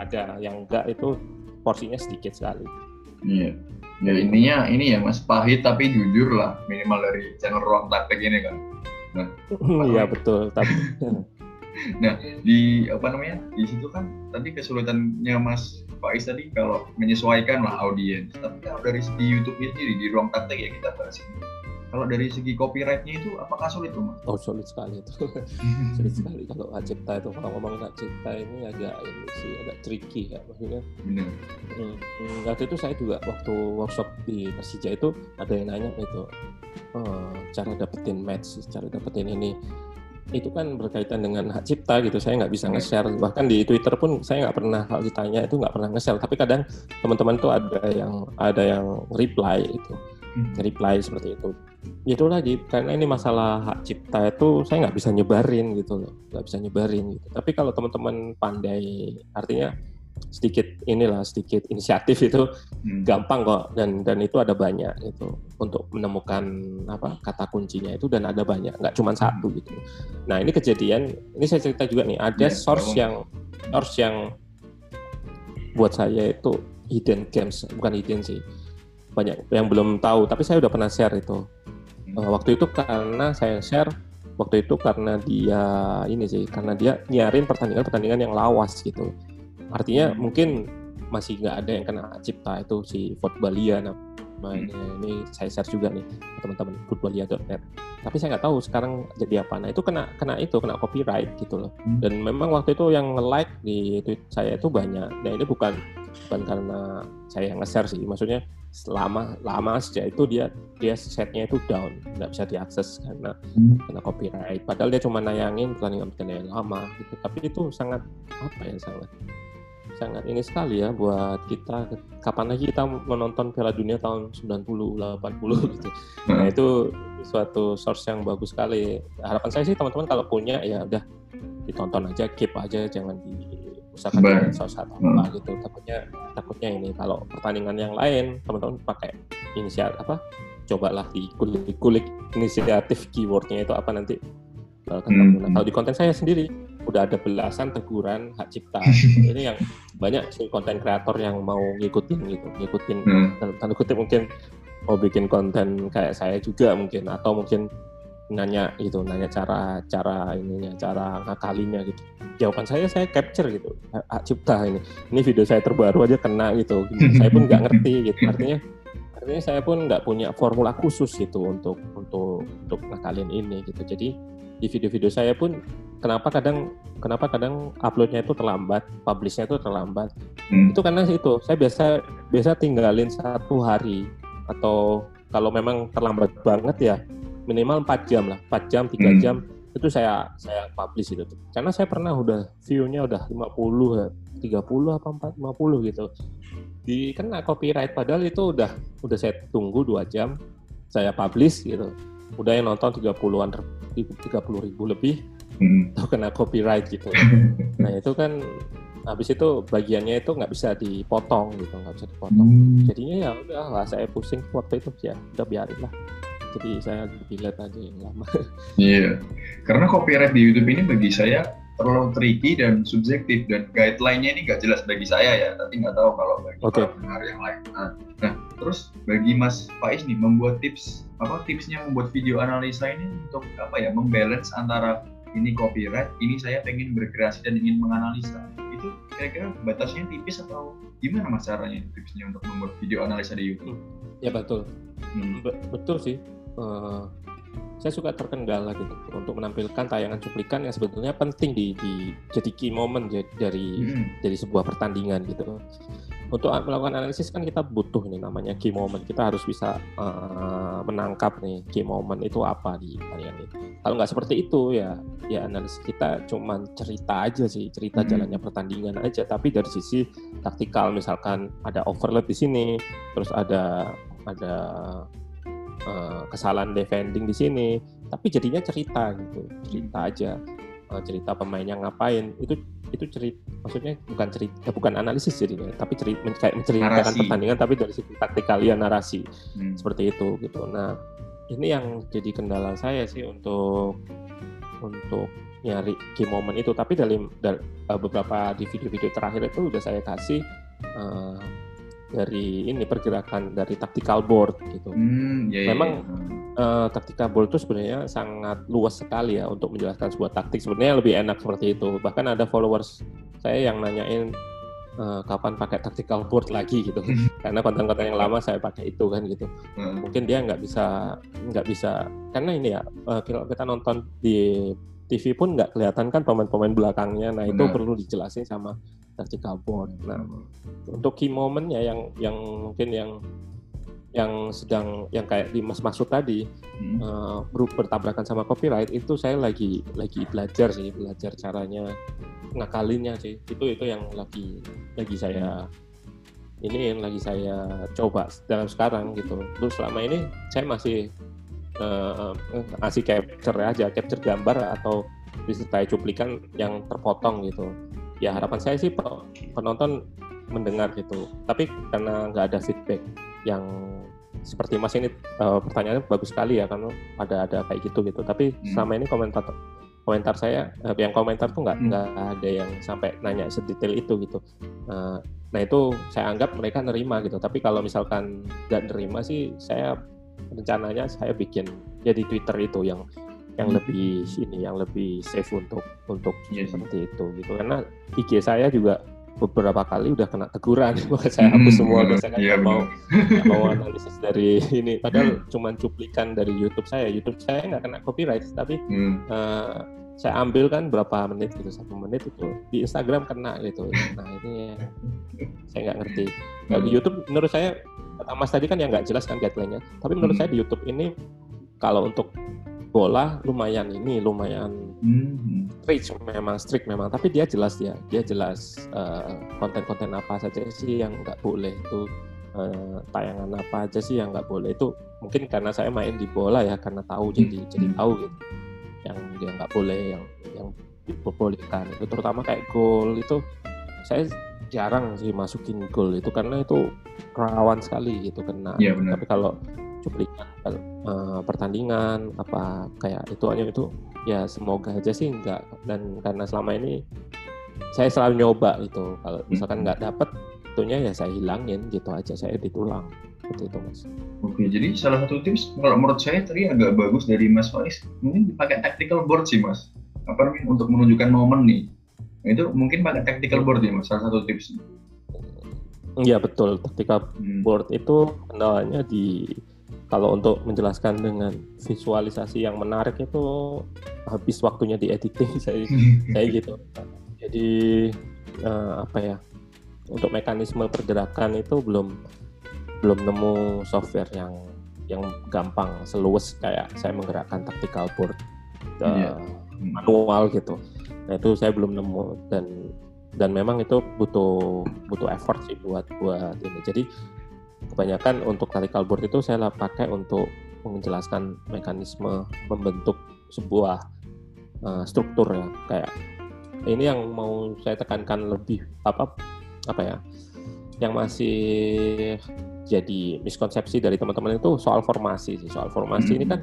Ada yang enggak itu porsinya sedikit sekali Iya. Ya intinya ini ya mas pahit tapi jujur lah minimal dari channel ruang taktik ini kan. iya betul tapi nah di apa namanya di situ kan tadi kesulitannya Mas Faiz tadi kalau menyesuaikan lah audiens tapi kalau dari segi YouTube-nya sendiri di ruang praktek ya kita bahas ini kalau dari segi copyrightnya itu apakah sulit tuh mas? Oh sulit sekali itu, sulit sekali kalau hak cipta itu kalau ngomongin hak cipta ini agak ini sih agak tricky ya maksudnya. Benar. Hmm, hmm, waktu itu saya juga waktu workshop di Persija itu ada yang nanya itu oh, cara dapetin match, cara dapetin ini itu kan berkaitan dengan hak cipta gitu saya nggak bisa nge-share bahkan di Twitter pun saya nggak pernah kalau ditanya itu nggak pernah nge-share tapi kadang teman-teman tuh ada yang ada yang reply itu hmm. Reply seperti itu. Itu lagi karena ini masalah hak cipta itu saya nggak bisa nyebarin gitu loh nggak bisa nyebarin gitu. Tapi kalau teman-teman pandai artinya sedikit inilah sedikit inisiatif itu hmm. gampang kok dan dan itu ada banyak itu untuk menemukan apa kata kuncinya itu dan ada banyak nggak cuma satu gitu. Nah ini kejadian ini saya cerita juga nih ada yeah, source yang source yang buat saya itu hidden games bukan hidden sih banyak yang belum tahu tapi saya udah pernah share itu. Uh, waktu itu karena saya share waktu itu karena dia ini sih karena dia nyarin pertandingan-pertandingan yang lawas gitu. Artinya hmm. mungkin masih nggak ada yang kena cipta itu si Footballia nah ini, ini saya share juga nih teman-teman footballia.net tapi saya nggak tahu sekarang jadi apa. Nah itu kena kena itu kena copyright gitu loh. Hmm. dan memang waktu itu yang like di tweet saya itu banyak. Nah ini bukan bukan karena saya yang nge-share sih maksudnya selama lama sejak itu dia dia setnya itu down nggak bisa diakses karena hmm. karena copyright padahal dia cuma nayangin pertandingan pertandingan lama gitu tapi itu sangat apa ya sangat sangat ini sekali ya buat kita kapan lagi kita menonton Piala Dunia tahun 90 80 gitu. Nah, hmm. itu suatu source yang bagus sekali. Harapan saya sih teman-teman kalau punya ya udah ditonton aja, keep aja jangan diusahakan dengan source atau apa hmm. gitu. Takutnya takutnya ini kalau pertandingan yang lain teman-teman pakai inisiatif apa? Cobalah dikulik-kulik inisiatif keywordnya itu apa nanti ketemu. Nah, kalau di konten saya sendiri udah ada belasan teguran hak cipta. Ini yang banyak sih konten kreator yang mau ngikutin gitu, ngikutin hmm. tanda kutip mungkin mau bikin konten kayak saya juga mungkin atau mungkin nanya gitu, nanya cara cara ininya, cara ngakalinya gitu. Jawaban saya saya capture gitu, hak cipta ini. Ini video saya terbaru aja kena gitu. saya pun nggak ngerti gitu. Artinya artinya saya pun nggak punya formula khusus gitu untuk untuk untuk ngakalin ini gitu. Jadi di video-video saya pun kenapa kadang kenapa kadang uploadnya itu terlambat, publishnya itu terlambat. Hmm. Itu karena itu saya biasa biasa tinggalin satu hari atau kalau memang terlambat banget ya minimal 4 jam lah, 4 jam, 3 hmm. jam itu saya saya publish itu. Karena saya pernah udah view-nya udah 50 30 apa 4 50 gitu. Di kena copyright padahal itu udah udah saya tunggu 2 jam saya publish gitu. Udah yang nonton 30-an tiga puluh ribu lebih hmm. atau kena copyright gitu. nah itu kan habis itu bagiannya itu nggak bisa dipotong gitu, nggak bisa dipotong. Hmm. Jadinya ya udah lah saya pusing waktu itu ya udah biarin lah. Jadi saya delete aja yang lama. Iya, yeah. karena copyright di YouTube ini bagi saya terlalu tricky dan subjektif dan guideline-nya ini nggak jelas bagi saya ya, tapi nggak tahu kalau bagi okay. pendengar yang lain. Nah, nah, terus bagi Mas Faiz nih membuat tips apa tipsnya membuat video analisa ini untuk apa ya membalance antara ini copyright, ini saya pengen berkreasi dan ingin menganalisa. Itu kira-kira batasnya tipis atau gimana mas caranya tipsnya untuk membuat video analisa di YouTube? Ya betul, hmm. Be betul sih. Uh, saya suka terkendala gitu untuk menampilkan tayangan cuplikan yang sebetulnya penting di, di jadi key moment dari hmm. dari sebuah pertandingan gitu. Untuk melakukan analisis kan kita butuh ini namanya key moment. Kita harus bisa uh, menangkap nih key moment itu apa di tayangan itu. Kalau nggak seperti itu ya ya analisis kita cuma cerita aja sih, cerita hmm. jalannya pertandingan aja. Tapi dari sisi taktikal misalkan ada overlap di sini, terus ada ada uh, kesalahan defending di sini tapi jadinya cerita gitu cerita aja uh, cerita pemainnya ngapain itu itu cerita maksudnya bukan cerita bukan analisis jadinya tapi cerita kayak menceritakan narasi. pertandingan tapi dari segi taktikalian narasi hmm. seperti itu gitu nah ini yang jadi kendala saya sih untuk untuk nyari key moment itu tapi dalam, dalam uh, beberapa di video-video terakhir itu udah saya kasih uh, dari ini pergerakan dari tactical board gitu. Hmm, yeah, iya, Memang yeah. uh, taktika board itu sebenarnya sangat luas sekali ya untuk menjelaskan sebuah taktik. Sebenarnya lebih enak seperti itu. Bahkan ada followers saya yang nanyain uh, kapan pakai tactical board lagi gitu. karena konten-konten yang lama saya pakai itu kan gitu. Hmm. Mungkin dia nggak bisa nggak bisa karena ini ya uh, kita nonton di TV pun nggak kelihatan kan pemain-pemain belakangnya. Nah itu perlu dijelasin sama board. Nah untuk key momentnya yang yang mungkin yang yang sedang yang kayak di Mas Maksud tadi hmm. uh, bertabrakan sama copyright itu saya lagi lagi belajar sih belajar caranya ngakalinnya sih itu itu yang lagi lagi saya ini yang lagi saya coba dalam sekarang gitu terus selama ini saya masih uh, ngasih capture aja capture gambar atau disertai cuplikan yang terpotong gitu ya harapan saya sih penonton mendengar gitu tapi karena nggak ada feedback yang seperti Mas ini uh, pertanyaannya bagus sekali ya karena ada ada kayak gitu gitu. Tapi hmm. selama ini komentar komentar saya uh, yang komentar tuh nggak hmm. nggak hmm. ada yang sampai nanya sedetail itu gitu. Uh, nah itu saya anggap mereka nerima gitu. Tapi kalau misalkan nggak nerima sih saya rencananya saya bikin ya di Twitter itu yang yang hmm. lebih ini yang lebih safe untuk untuk yes. Iya seperti itu gitu karena IG saya juga beberapa kali udah kena teguran maka saya hapus hmm, semua hmm, saya kan yeah, mau mau analisis dari ini padahal hmm. cuma cuplikan dari YouTube saya YouTube saya nggak kena copyright tapi hmm. uh, saya ambil kan berapa menit gitu satu menit itu di Instagram kena gitu nah ini saya nggak ngerti nah, di YouTube menurut saya kata Mas tadi kan yang nggak jelas kan guideline-nya tapi menurut hmm. saya di YouTube ini kalau untuk bola lumayan ini lumayan mm-hmm. memang strict memang tapi dia jelas ya dia jelas uh, konten-konten apa saja sih yang nggak boleh itu uh, tayangan apa aja sih yang nggak boleh itu mungkin karena saya main di bola ya karena tahu jadi mm-hmm. jadi tahu gitu yang dia nggak boleh yang yang diperbolehkan itu terutama kayak gol itu saya jarang sih masukin gol itu karena itu rawan sekali gitu kena ya, tapi kalau cuplikan uh, pertandingan apa kayak itu aja itu ya semoga aja sih enggak. Dan karena selama ini saya selalu nyoba gitu. Kalau misalkan nggak dapet itunya ya saya hilangin gitu aja saya ditulang. Seperti itu mas. Oke jadi salah satu tips kalau menurut saya tadi agak bagus dari Mas Faiz mungkin dipakai tactical board sih mas. Apa namanya untuk menunjukkan momen nih. Nah, itu mungkin pakai tactical board ya mas salah satu tips. Iya betul. Tactical hmm. board itu kendalanya di kalau untuk menjelaskan dengan visualisasi yang menarik itu habis waktunya di editing saya saya gitu. Jadi uh, apa ya untuk mekanisme pergerakan itu belum belum nemu software yang yang gampang seluas kayak saya menggerakkan tactical board uh, manual gitu. Nah itu saya belum nemu dan dan memang itu butuh butuh effort sih buat buat ini. Jadi kebanyakan untuk tactical board itu saya pakai untuk menjelaskan mekanisme membentuk sebuah uh, struktur ya kayak ini yang mau saya tekankan lebih apa apa ya yang masih jadi miskonsepsi dari teman-teman itu soal formasi sih soal formasi hmm. ini kan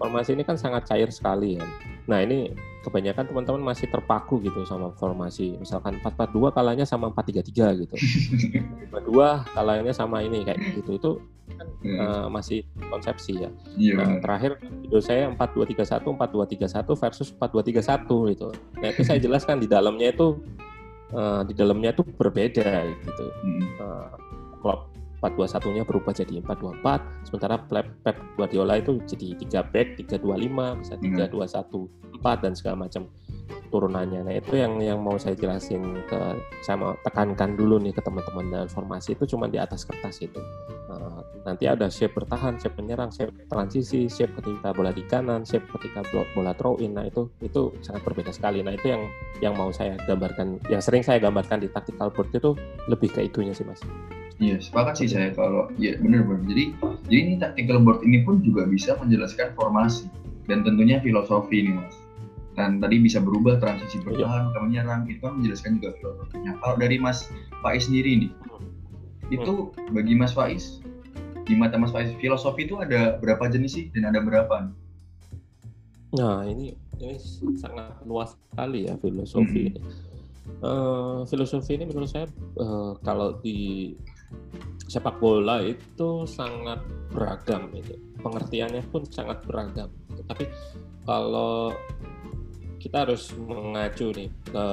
formasi ini kan sangat cair sekali ya. Nah ini kebanyakan teman-teman masih terpaku gitu sama formasi. Misalkan 442 kalanya sama 433 gitu. 52 kalanya sama ini kayak gitu. Itu kan hmm. uh, masih konsepsi ya. Yeah. Nah, terakhir video saya 4231 4231 versus 4231 gitu. Nah itu saya jelaskan di dalamnya itu uh, di dalamnya itu berbeda gitu. Hmm. Uh, 421-nya berubah jadi 424, sementara Pep Guardiola itu jadi 3 back, 325, bisa 321, 4 dan segala macam turunannya. Nah, itu yang yang mau saya jelasin ke saya mau tekankan dulu nih ke teman-teman dan formasi itu cuma di atas kertas itu. Uh, nanti ada shape bertahan, shape penyerang, shape transisi, shape ketika bola di kanan, shape ketika bola throw in. Nah, itu itu sangat berbeda sekali. Nah, itu yang yang mau saya gambarkan, yang sering saya gambarkan di tactical board itu lebih ke itunya sih, Mas. Iya, sepakat sih saya kalau ya benar benar. Jadi jadi ini tactical board ini pun juga bisa menjelaskan formasi dan tentunya filosofi ini mas. Dan tadi bisa berubah transisi iya. bertahan ke menyerang itu kan menjelaskan juga filosofinya. Kalau dari Mas Faiz sendiri nih, hmm. itu bagi Mas Faiz di mata Mas Faiz filosofi itu ada berapa jenis sih dan ada berapa? Nah ini ini sangat luas sekali ya filosofi hmm. ini. Uh, filosofi ini menurut saya uh, kalau di sepak bola itu sangat beragam itu. Pengertiannya pun sangat beragam. Tapi kalau kita harus mengacu nih ke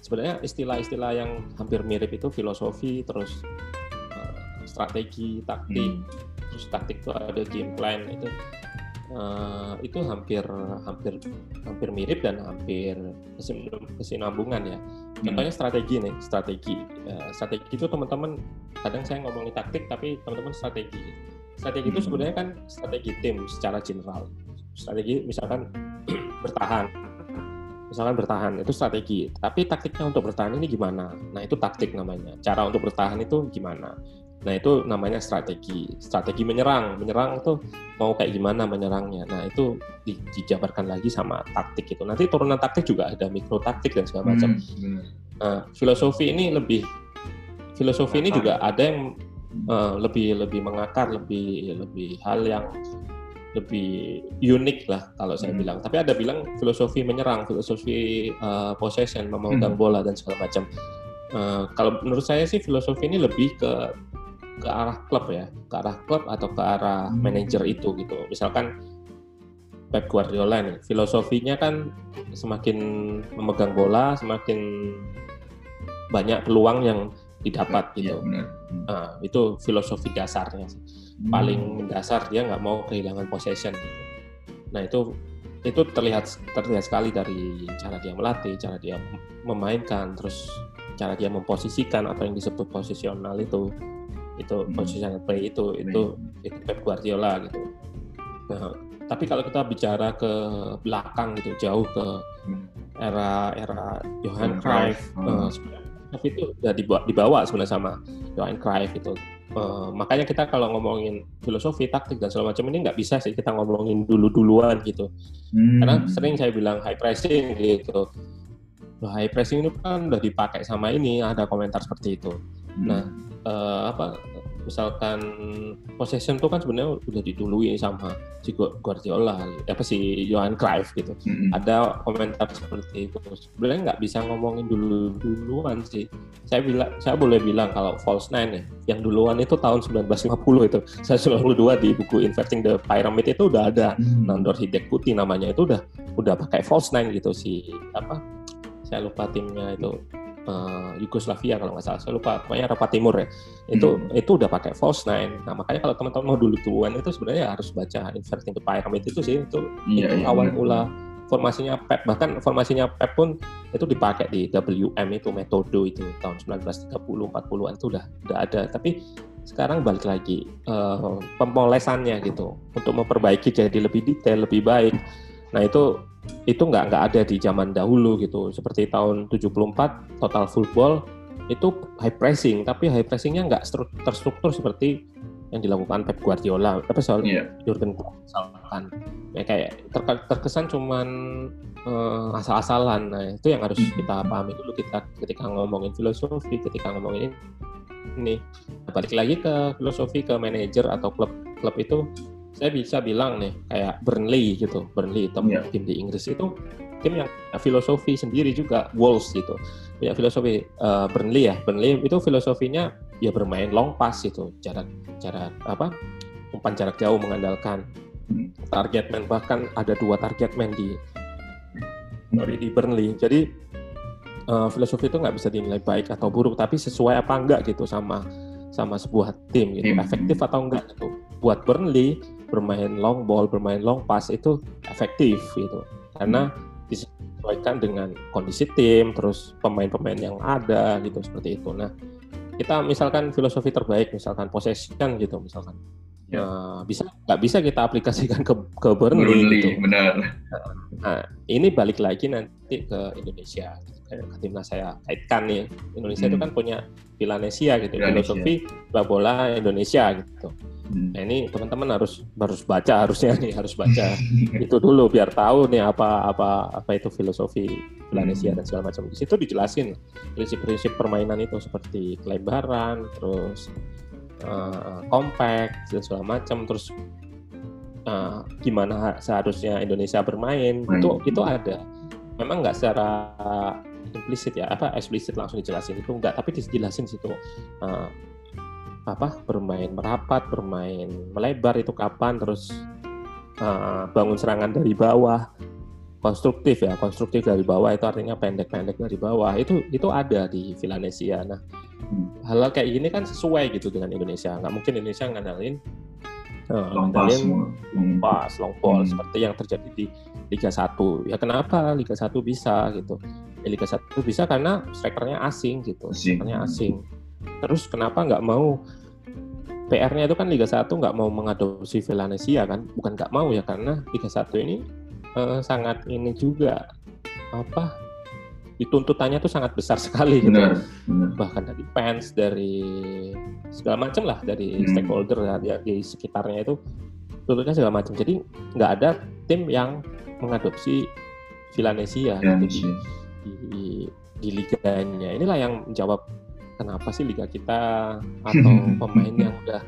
sebenarnya istilah-istilah yang hampir mirip itu filosofi terus uh, strategi taktik. Hmm. terus taktik itu ada game plan itu uh, itu hampir hampir hampir mirip dan hampir kesinambungan ya. Hmm. contohnya strategi nih strategi. Uh, strategi itu teman-teman kadang saya ngomongin taktik tapi teman-teman strategi. Strategi itu hmm. sebenarnya kan strategi tim secara general. Strategi misalkan bertahan. Misalkan bertahan itu strategi. Tapi taktiknya untuk bertahan ini gimana? Nah itu taktik namanya. Cara untuk bertahan itu gimana nah itu namanya strategi strategi menyerang menyerang itu mau kayak gimana menyerangnya nah itu di, dijabarkan lagi sama taktik itu nanti turunan taktik juga ada mikro taktik dan segala macam hmm, nah filosofi ini lebih filosofi ini juga ada yang uh, lebih lebih mengakar lebih lebih hal yang lebih unik lah kalau saya hmm. bilang. Tapi ada bilang filosofi menyerang, filosofi uh, possession, memegang hmm. bola dan segala macam. Uh, kalau menurut saya sih filosofi ini lebih ke ke arah klub ya, ke arah klub atau ke arah hmm. manajer itu gitu. Misalkan Pep Guardiola nih, filosofinya kan semakin memegang bola, semakin banyak peluang yang didapat ya, gitu. Ya, uh, itu filosofi dasarnya sih paling hmm. mendasar dia nggak mau kehilangan possession gitu. Nah itu itu terlihat terlihat sekali dari cara dia melatih, cara dia memainkan, terus cara dia memposisikan atau yang disebut posisional itu itu hmm. positional play itu itu itu Pep Guardiola gitu. Nah, tapi kalau kita bicara ke belakang gitu jauh ke hmm. era era Johan Cruyff, uh, itu udah dibawa, dibawa sebenarnya sama Johan Cruyff itu Uh, makanya kita kalau ngomongin filosofi, taktik dan segala macam ini nggak bisa sih kita ngomongin dulu-duluan gitu. Hmm. Karena sering saya bilang high pressing gitu. Nah, high pressing itu kan udah dipakai sama ini, ada komentar seperti itu. Hmm. Nah, uh, apa misalkan possession itu kan sebenarnya udah didului sama si Guardiola apa si Johan Cruyff gitu. Mm-hmm. ada komentar seperti itu. Sebenarnya nggak bisa ngomongin dulu duluan sih. Saya bilang saya boleh bilang kalau false nine ya yang duluan itu tahun 1950 itu. Saya selalu dua di buku Inverting the Pyramid itu udah ada. Mm-hmm. Nandor Hidek Putih namanya itu udah udah pakai false nine gitu si apa saya lupa timnya itu uh, Yugoslavia kalau nggak salah saya lupa pokoknya Eropa Timur ya itu hmm. itu udah pakai false nine nah makanya kalau teman-teman mau dulu duluan itu sebenarnya harus baca Inverting the Pyramid itu sih itu, yeah, itu yeah, awal yeah. mula formasinya PEP bahkan formasinya PEP pun itu dipakai di WM itu metode itu tahun 1930 40-an itu udah udah ada tapi sekarang balik lagi uh, pemolesannya gitu untuk memperbaiki jadi lebih detail lebih baik nah itu itu nggak nggak ada di zaman dahulu gitu. Seperti tahun 74 total football itu high pressing. Tapi high pressingnya nggak terstruktur seperti yang dilakukan Pep Guardiola. Apa soal yeah. Jurgen Klopp misalkan. Ya kayak ter terkesan cuman uh, asal-asalan. Nah itu yang harus hmm. kita pahami dulu. Kita ketika ngomongin filosofi ketika ngomongin ini balik lagi ke filosofi ke manajer atau klub klub itu saya bisa bilang nih kayak Burnley gitu Burnley tim, yeah. tim di Inggris itu tim yang filosofi sendiri juga Wolves gitu. Punya filosofi uh, Burnley ya. Burnley itu filosofinya ya bermain long pass gitu jarak jarak apa umpan jarak jauh mengandalkan. Hmm. target man bahkan ada dua target man di sorry, di Burnley. Jadi uh, filosofi itu nggak bisa dinilai baik atau buruk tapi sesuai apa enggak gitu sama sama sebuah tim gitu. Efektif atau enggak gitu. Buat Burnley bermain long ball, bermain long pass itu efektif gitu. Karena disesuaikan dengan kondisi tim, terus pemain-pemain yang ada gitu seperti itu. Nah, kita misalkan filosofi terbaik, misalkan possession gitu, misalkan ya. nah, bisa nggak bisa kita aplikasikan ke ke Burnley, Burnley gitu. Benar. Nah, ini balik lagi nanti ke Indonesia. Kayak timnas saya kaitkan nih, Indonesia hmm. itu kan punya Villanesia gitu, filosofi bola Indonesia gitu. Hmm. Nah ini teman-teman harus harus baca harusnya nih harus baca itu dulu biar tahu nih apa apa apa itu filosofi Indonesia hmm. dan segala macam. Di situ dijelasin prinsip-prinsip permainan itu seperti kelebaran, terus uh, compact dan segala macam, terus uh, gimana seharusnya Indonesia bermain hmm. itu itu ada. Memang nggak secara implisit ya apa eksplisit langsung dijelasin itu enggak tapi dijelasin situ uh, apa bermain merapat, bermain melebar itu kapan, terus uh, bangun serangan dari bawah, konstruktif ya, konstruktif dari bawah itu artinya pendek-pendek dari bawah itu itu ada di Villanesia. Nah hmm. hal, -hal kayak gini kan sesuai gitu dengan Indonesia. Nggak mungkin Indonesia nganalin uh, long pass, long pass, long ball hmm. seperti yang terjadi di Liga 1. Ya kenapa Liga 1 bisa gitu? Ya, Liga 1 bisa karena strikernya asing gitu, strikernya asing Terus kenapa nggak mau PR-nya itu kan Liga 1 nggak mau mengadopsi Valencia kan? Bukan nggak mau ya karena Liga 1 ini eh, sangat ini juga apa dituntutannya tuh sangat besar sekali gitu. Benar, benar. Bahkan dari fans, dari segala macam lah, dari hmm. stakeholder ya, di sekitarnya itu tuntutnya segala macam. Jadi nggak ada tim yang mengadopsi Villanesia gitu di, di, di liganya. Inilah yang menjawab kenapa sih liga kita atau pemain yang udah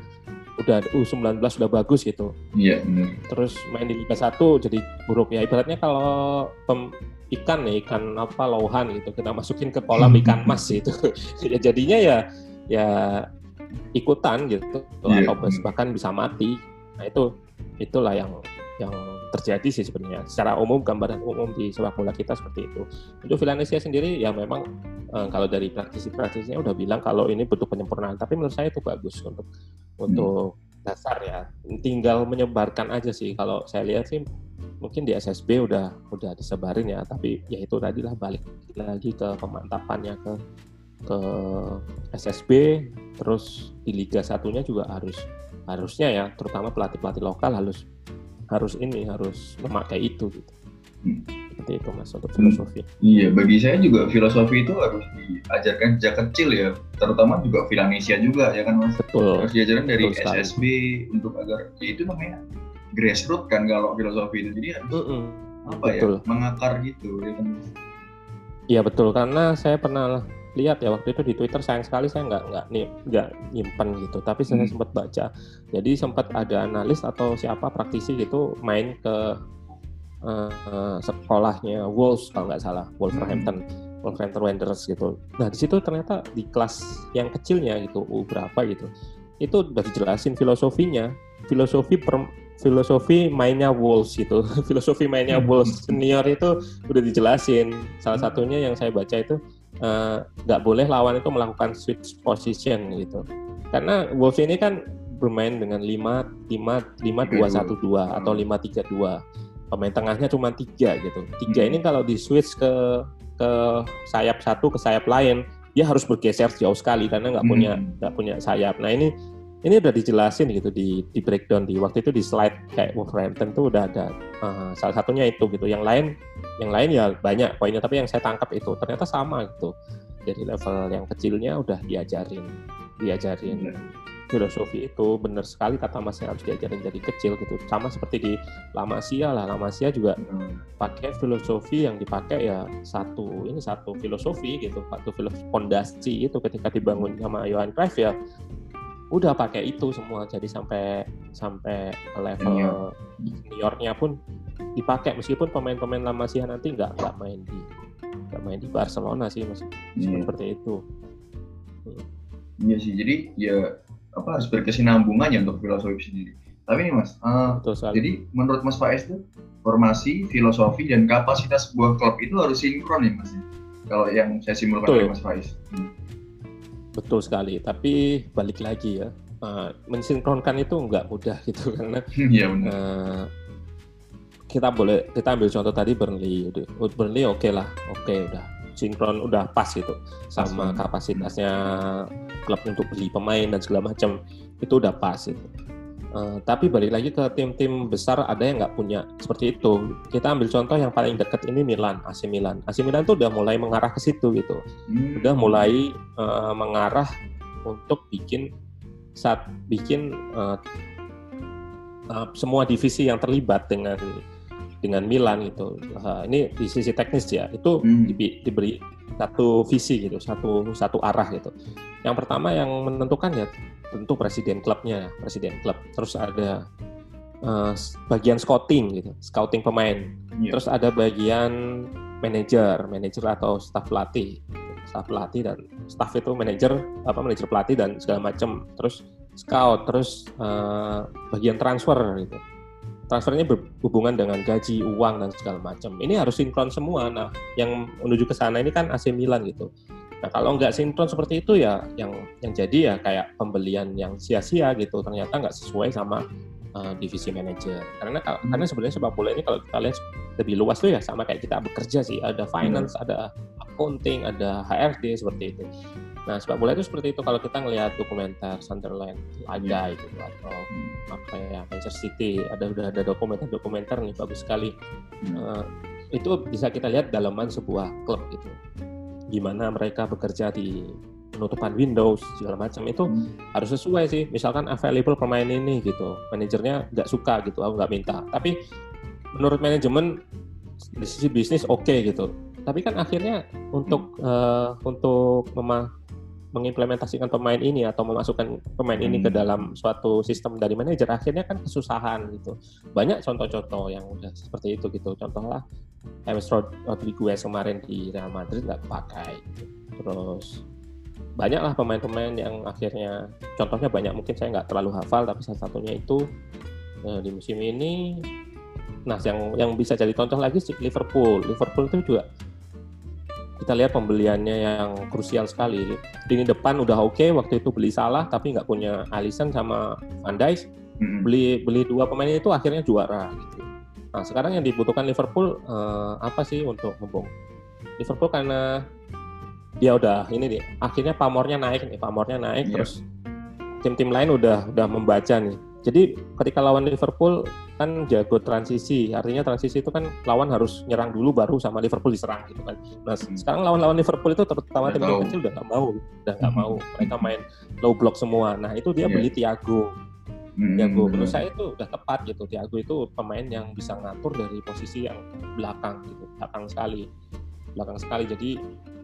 udah U19 sudah bagus gitu. Iya, benar. Terus main di Liga 1 jadi buruk ya. Ibaratnya kalau pem, ikan ya, ikan apa lauhan gitu kita masukin ke kolam ikan mas gitu. ya jadinya ya ya ikutan gitu yeah. atau bahkan bisa mati. Nah, itu itulah yang yang terjadi sih sebenarnya. Secara umum gambaran umum di sepak bola kita seperti itu. Untuk Valencia sendiri ya memang eh, kalau dari praktisi-praktisinya udah bilang kalau ini butuh penyempurnaan, tapi menurut saya itu bagus untuk untuk dasar ya. Tinggal menyebarkan aja sih. Kalau saya lihat sih mungkin di SSB udah udah disebarin ya, tapi ya itu tadilah balik lagi ke pemantapannya ke ke SSB terus di Liga satunya juga harus harusnya ya terutama pelatih pelatih lokal harus harus ini harus memakai itu gitu. Hmm. seperti itu mas untuk filosofi. Hmm. iya bagi saya juga filosofi itu harus diajarkan sejak kecil ya. Terutama juga Vilanesia juga ya kan mas? Betul. Harus diajarkan dari betul SSB untuk agar ya itu namanya grassroots kan kalau filosofi itu. Jadi harus mm -mm. apa ya, betul. ya mengakar gitu ya kan Iya betul. Karena saya pernah lihat ya waktu itu di Twitter sayang sekali saya nggak nggak nih nggak nyimpen gitu. Tapi saya hmm. sempat baca. Jadi sempat ada analis atau siapa praktisi gitu main ke uh, sekolahnya Wolves kalau nggak salah. Wolverhampton. Hmm. Wolverhampton Wanderers gitu. Nah di situ ternyata di kelas yang kecilnya gitu U berapa gitu itu udah dijelasin filosofinya. Filosofi per, filosofi mainnya Wolves gitu. Filosofi mainnya hmm. Wolves senior itu udah dijelasin. Salah satunya yang saya baca itu nggak uh, boleh lawan itu melakukan switch position gitu. Karena Wolves ini kan bermain dengan 5 5 5 2 1 2 atau 5 3 2. Pemain tengahnya cuma tiga gitu. Tiga hmm. ini kalau di switch ke ke sayap satu ke sayap lain, dia harus bergeser jauh sekali karena nggak hmm. punya nggak punya sayap. Nah ini ini udah dijelasin gitu di di breakdown di waktu itu di slide kayak Wolverhampton tuh udah ada uh, salah satunya itu gitu. Yang lain yang lain ya banyak poinnya tapi yang saya tangkap itu ternyata sama gitu. Dari level yang kecilnya udah diajarin diajarin filosofi itu benar sekali kata Mas yang harus diajarin dari kecil gitu. Sama seperti di Lama Sia lah. Lama Sia juga hmm. pakai filosofi yang dipakai ya satu ini satu filosofi gitu, satu filosofi fondasi itu ketika dibangun sama Johan Cruyff ya udah pakai itu semua jadi sampai sampai level seniornya pun dipakai. Meskipun pemain-pemain lama sih nanti nggak nggak main di nggak main di Barcelona sih mas. Yeah. seperti itu. Iya sih jadi ya apa harus berkesinambungan ya untuk filosofi sendiri. Tapi nih mas uh, jadi menurut mas Faiz tuh formasi filosofi dan kapasitas sebuah klub itu harus sinkron ya mas. Kalau yang saya simpulkan dari mas Faiz. Hmm. Betul sekali, tapi balik lagi ya, uh, mensinkronkan itu nggak mudah gitu karena benar. Uh, kita boleh kita ambil contoh tadi Burnley, Burnley oke okay lah, oke okay, udah sinkron udah pas gitu sama pas, kapasitasnya klub untuk beli pemain dan segala macam itu udah pas itu. Uh, tapi balik lagi ke tim-tim besar ada yang nggak punya seperti itu. Kita ambil contoh yang paling dekat ini Milan, AC Milan. AC Milan tuh udah mulai mengarah ke situ gitu. Hmm. Udah mulai uh, mengarah untuk bikin saat bikin uh, uh, semua divisi yang terlibat dengan dengan Milan gitu. Uh, ini di sisi teknis ya, itu hmm. di, diberi satu visi gitu, satu satu arah gitu. Yang pertama yang menentukan ya tentu presiden klubnya, presiden klub. Terus ada uh, bagian scouting gitu, scouting pemain. Yeah. Terus ada bagian manajer, manajer atau staf pelatih, staf pelatih dan staff itu manajer apa manajer pelatih dan segala macam terus scout terus uh, bagian transfer gitu transfernya berhubungan dengan gaji uang dan segala macam ini harus sinkron semua nah yang menuju ke sana ini kan AC Milan gitu nah kalau nggak sinkron seperti itu ya yang yang jadi ya kayak pembelian yang sia-sia gitu ternyata nggak sesuai sama uh, divisi manajer. Karena hmm. karena sebenarnya sepak bola ini kalau kita lihat lebih luas tuh ya sama kayak kita bekerja sih. Ada finance, hmm. ada accounting, ada HRD seperti itu. Nah sepak bola itu seperti itu kalau kita ngelihat dokumenter Sunderland, ada hmm. itu atau hmm. apa ya Manchester City, ada udah ada dokumenter-dokumenter nih bagus sekali. Hmm. Uh, itu bisa kita lihat dalaman sebuah klub gitu. Gimana mereka bekerja di penutupan Windows segala macam itu hmm. harus sesuai sih. Misalkan available pemain ini gitu manajernya nggak suka gitu aku nggak minta. Tapi menurut manajemen di sisi bisnis oke okay, gitu. Tapi kan akhirnya untuk uh, untuk memang mengimplementasikan pemain ini atau memasukkan pemain ini ke hmm. dalam suatu sistem dari manajer akhirnya kan kesusahan gitu banyak contoh-contoh yang udah seperti itu gitu contohnya James Rodriguez kemarin di Real Madrid nggak pakai gitu. terus banyaklah pemain-pemain yang akhirnya contohnya banyak mungkin saya nggak terlalu hafal tapi salah satunya itu uh, di musim ini nah yang yang bisa jadi contoh lagi Liverpool Liverpool itu juga kita lihat pembeliannya yang krusial sekali. Ini depan udah oke okay, waktu itu beli salah tapi nggak punya Alisson sama Van Dijk. Mm-hmm. beli beli dua pemain itu akhirnya juara gitu. Nah sekarang yang dibutuhkan Liverpool uh, apa sih untuk membong Liverpool karena dia udah ini nih akhirnya pamornya naik nih pamornya naik yeah. terus tim-tim lain udah udah membaca nih jadi ketika lawan Liverpool kan jago transisi artinya transisi itu kan lawan harus nyerang dulu baru sama Liverpool diserang gitu kan nah hmm. sekarang lawan-lawan Liverpool itu terutama tim kecil udah nggak mau udah nggak hmm. mau mereka main low block semua nah itu dia yeah. beli Thiago Hmm. Thiago menurut saya itu udah tepat gitu. Thiago itu pemain yang bisa ngatur dari posisi yang belakang gitu, belakang sekali belakang sekali jadi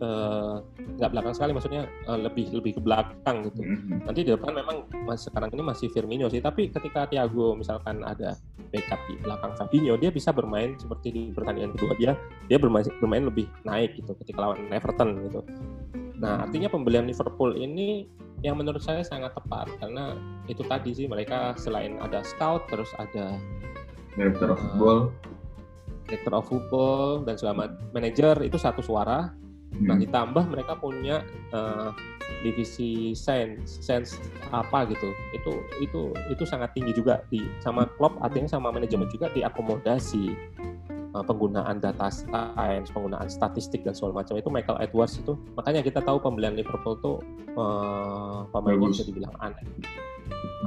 nggak uh, belakang sekali maksudnya uh, lebih lebih ke belakang gitu mm-hmm. nanti di depan memang mas, sekarang ini masih Firmino sih tapi ketika Thiago misalkan ada backup di belakang Fabinho dia bisa bermain seperti di pertandingan kedua dia dia bermain bermain lebih naik gitu ketika lawan Everton gitu nah artinya pembelian Liverpool ini yang menurut saya sangat tepat karena itu tadi sih mereka selain ada scout terus ada director of uh, football director of football dan segala manager itu satu suara. Hmm. Nah ditambah mereka punya uh, divisi sense, sense apa gitu. Itu itu itu sangat tinggi juga di sama klub artinya sama manajemen juga diakomodasi uh, penggunaan data science, penggunaan statistik dan segala macam. Itu Michael Edwards itu. Makanya kita tahu pembelian Liverpool tuh uh, pemainnya bisa dibilang aneh,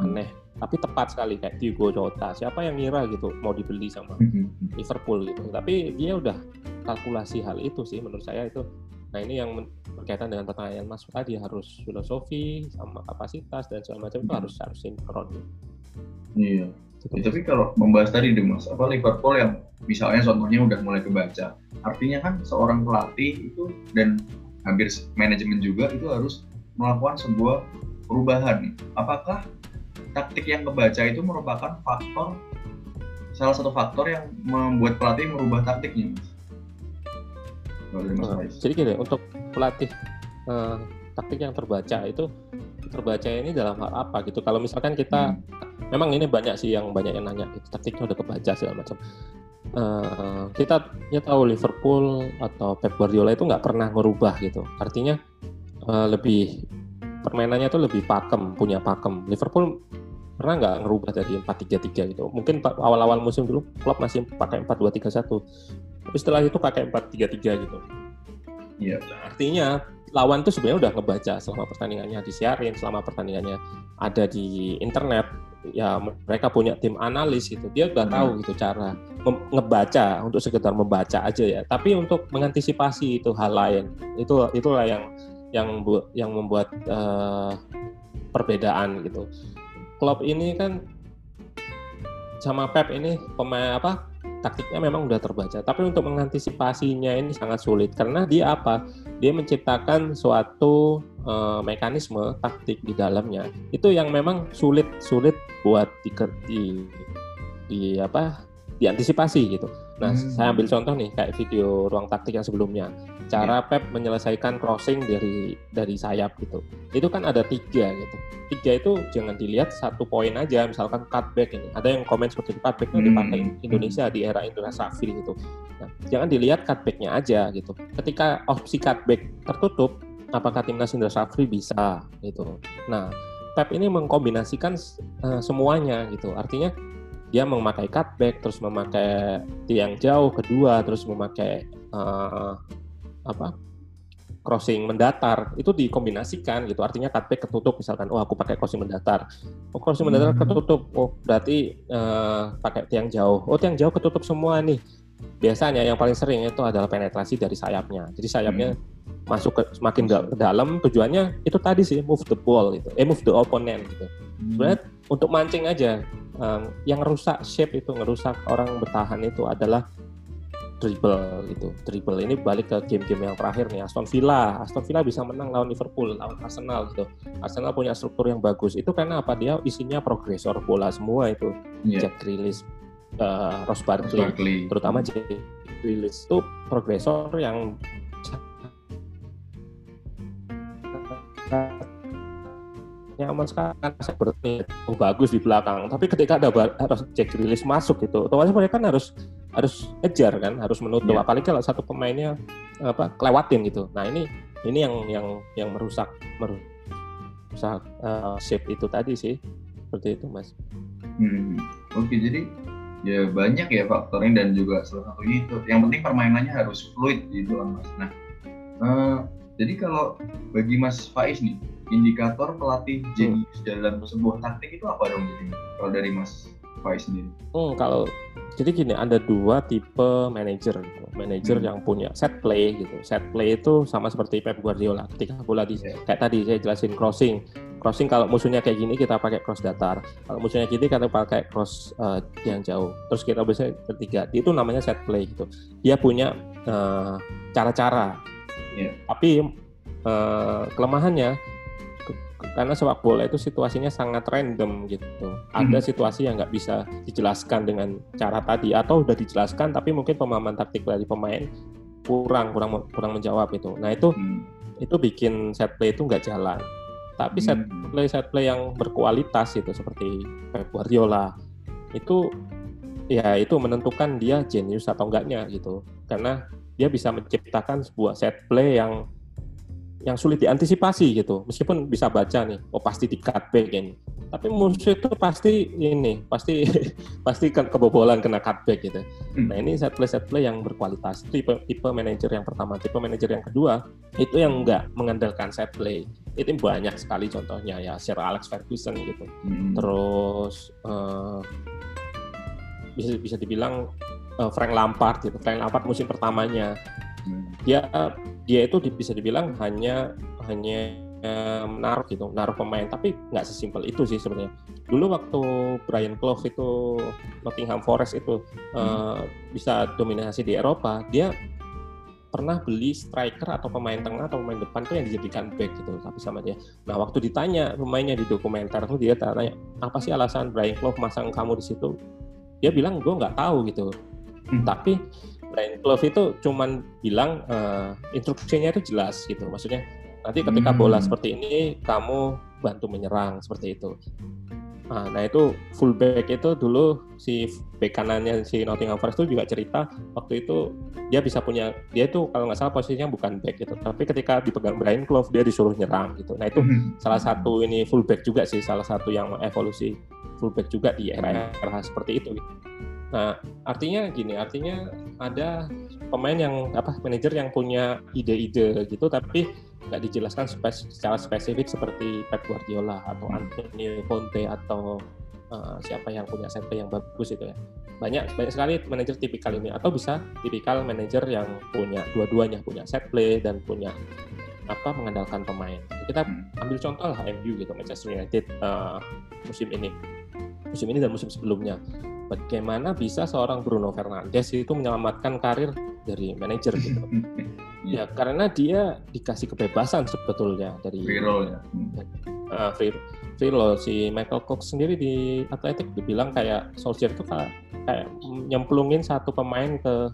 aneh. Tapi tepat sekali kayak Diego Jota. Siapa yang ngira gitu mau dibeli sama mm-hmm. Liverpool gitu. Tapi dia udah kalkulasi hal itu sih menurut saya itu nah ini yang berkaitan dengan pertanyaan Mas tadi harus filosofi sama kapasitas dan segala macam itu mm-hmm. harus harus sinkron iya gitu. tapi kalau membahas tadi deh Mas apa Liverpool yang misalnya contohnya udah mulai kebaca artinya kan seorang pelatih itu dan hampir manajemen juga itu harus melakukan sebuah perubahan apakah taktik yang kebaca itu merupakan faktor salah satu faktor yang membuat pelatih merubah taktiknya. Uh, jadi gini untuk pelatih uh, taktik yang terbaca itu terbaca ini dalam hal apa gitu? Kalau misalkan kita hmm. memang ini banyak sih yang banyak yang nanya itu taktiknya udah kebaca segala macam. Uh, kita ya tahu Liverpool atau Pep Guardiola itu nggak pernah merubah gitu. Artinya uh, lebih permainannya itu lebih pakem, punya pakem. Liverpool pernah nggak ngerubah dari 4-3-3 gitu. Mungkin awal-awal musim dulu klub masih pakai 4-2-3-1. Tapi setelah itu pakai 4-3-3 gitu. Iya. Nah, artinya lawan itu sebenarnya udah ngebaca selama pertandingannya disiarin, selama pertandingannya ada di internet. Ya mereka punya tim analis gitu. Dia udah hmm. tahu gitu cara ngebaca untuk sekedar membaca aja ya. Tapi untuk mengantisipasi itu hal lain. Itu itulah yang yang yang membuat uh, perbedaan gitu klub ini kan sama Pep ini pemain apa taktiknya memang udah terbaca. Tapi untuk mengantisipasinya ini sangat sulit. Karena dia apa? Dia menciptakan suatu uh, mekanisme taktik di dalamnya. Itu yang memang sulit sulit buat di, di, di apa? Diantisipasi gitu Nah, hmm. saya ambil contoh nih kayak video ruang taktik yang sebelumnya. Cara yeah. Pep menyelesaikan crossing dari dari sayap gitu. Itu kan ada tiga gitu. Tiga itu jangan dilihat satu poin aja. Misalkan cutback ini. Ada yang komen seperti itu cutbacknya hmm. dipakai Indonesia di era Indonesia Safri gitu. Nah, jangan dilihat cutbacknya aja gitu. Ketika opsi cutback tertutup, apakah timnas Indra Safri bisa gitu. Nah, Pep ini mengkombinasikan uh, semuanya gitu. Artinya dia memakai cutback, terus memakai tiang jauh kedua, terus memakai uh, apa crossing mendatar. Itu dikombinasikan gitu. Artinya cutback ketutup misalkan oh aku pakai crossing mendatar. Oh crossing mendatar hmm. ketutup. Oh berarti uh, pakai tiang jauh. Oh tiang jauh ketutup semua nih. Biasanya yang paling sering itu adalah penetrasi dari sayapnya. Jadi sayapnya hmm. masuk ke semakin ke dalam tujuannya itu tadi sih move the ball gitu. Eh move the opponent gitu. Hmm. sebenarnya untuk mancing aja. Um, yang rusak shape itu ngerusak orang bertahan itu adalah dribble gitu. Dribble ini balik ke game-game yang terakhir nih Aston Villa. Aston Villa bisa menang lawan Liverpool lawan Arsenal gitu. Arsenal punya struktur yang bagus. Itu karena apa? Dia isinya progresor bola semua itu. Yeah. Jack Grealish uh, Ross Barkley, Barkley. terutama Jack Grealish itu progresor yang nyaman sekali seperti oh, bagus di belakang. Tapi ketika ada harus cek rilis masuk gitu otomatis mereka kan harus harus ejar kan harus menutup. Yeah. apalagi kalau satu pemainnya apa kelewatin gitu. Nah ini ini yang yang yang merusak merusak uh, shape itu tadi sih. Seperti itu mas. Hmm. oke okay, jadi ya banyak ya faktornya dan juga salah satunya itu. Yang penting permainannya harus fluid gitu kan mas. Nah uh, jadi kalau bagi Mas Faiz nih, indikator pelatih jenius hmm. dalam sebuah taktik itu apa dong jadi kalau dari Mas Faiz sendiri? Hmm, kalau jadi gini ada dua tipe manajer, manajer hmm. yang punya set play gitu. Set play itu sama seperti Pep Guardiola. Ketika bola di yeah. kayak tadi saya jelasin crossing, crossing kalau musuhnya kayak gini kita pakai cross datar. Kalau musuhnya gini kita pakai cross uh, yang jauh. Terus kita bisa ketiga itu namanya set play gitu. Dia punya uh, cara-cara Yeah. Tapi uh, kelemahannya karena sepak bola itu situasinya sangat random gitu. Ada hmm. situasi yang nggak bisa dijelaskan dengan cara tadi atau udah dijelaskan tapi mungkin pemahaman taktik dari pemain kurang kurang kurang menjawab itu. Nah itu hmm. itu bikin set play itu nggak jalan. Tapi set hmm. play set play yang berkualitas itu seperti Pep Guardiola itu ya itu menentukan dia jenius atau enggaknya gitu. Karena dia bisa menciptakan sebuah set play yang yang sulit diantisipasi gitu. Meskipun bisa baca nih, oh pasti di cutback ini. Tapi musuh itu pasti ini, pasti pasti ke kebobolan kena cutback gitu. Hmm. Nah ini set play set play yang berkualitas. Tipe tipe manajer yang pertama, tipe manajer yang kedua itu yang enggak mengandalkan set play. Itu banyak sekali contohnya ya, Sir Alex Ferguson gitu. Hmm. Terus uh, bisa bisa dibilang uh, Frank Lampard gitu. Frank Lampard musim pertamanya hmm. dia dia itu bisa dibilang hanya hanya uh, menaruh gitu, menaruh pemain, tapi nggak sesimpel itu sih sebenarnya. Dulu waktu Brian Clough itu Nottingham Forest itu uh, bisa dominasi di Eropa, dia pernah beli striker atau pemain tengah atau pemain depan tuh yang dijadikan back gitu tapi sama dia. Nah waktu ditanya pemainnya di dokumenter tuh dia tanya apa sih alasan Brian Clough masang kamu di situ? Dia bilang gue nggak tahu gitu. Hmm. Tapi Brian Clough itu cuman bilang uh, instruksinya itu jelas gitu. Maksudnya nanti ketika hmm. bola seperti ini kamu bantu menyerang seperti itu. Nah, nah itu fullback itu dulu si back kanannya si Nottingham Forest itu juga cerita waktu itu dia bisa punya dia itu kalau nggak salah posisinya bukan back gitu tapi ketika dipegang Brian Clough dia disuruh nyerang gitu nah itu hmm. salah satu ini fullback juga sih salah satu yang evolusi fullback juga di era-era seperti itu gitu. Nah, artinya gini, artinya ada pemain yang apa manajer yang punya ide-ide gitu tapi nggak dijelaskan spes secara spesifik seperti Pep Guardiola atau Antonio Conte atau uh, siapa yang punya set yang bagus itu ya. Banyak banyak sekali manajer tipikal ini atau bisa tipikal manajer yang punya dua-duanya, punya set play dan punya apa mengandalkan pemain. Kita ambil contoh lah MU gitu Manchester United uh, musim ini. Musim ini dan musim sebelumnya bagaimana bisa seorang Bruno Fernandes itu menyelamatkan karir dari manajer gitu. ya karena dia dikasih kebebasan sebetulnya dari free roll ya. Uh, free, free roll si Michael Cox sendiri di Atletik dibilang kayak Solskjaer itu kayak kayak nyemplungin satu pemain ke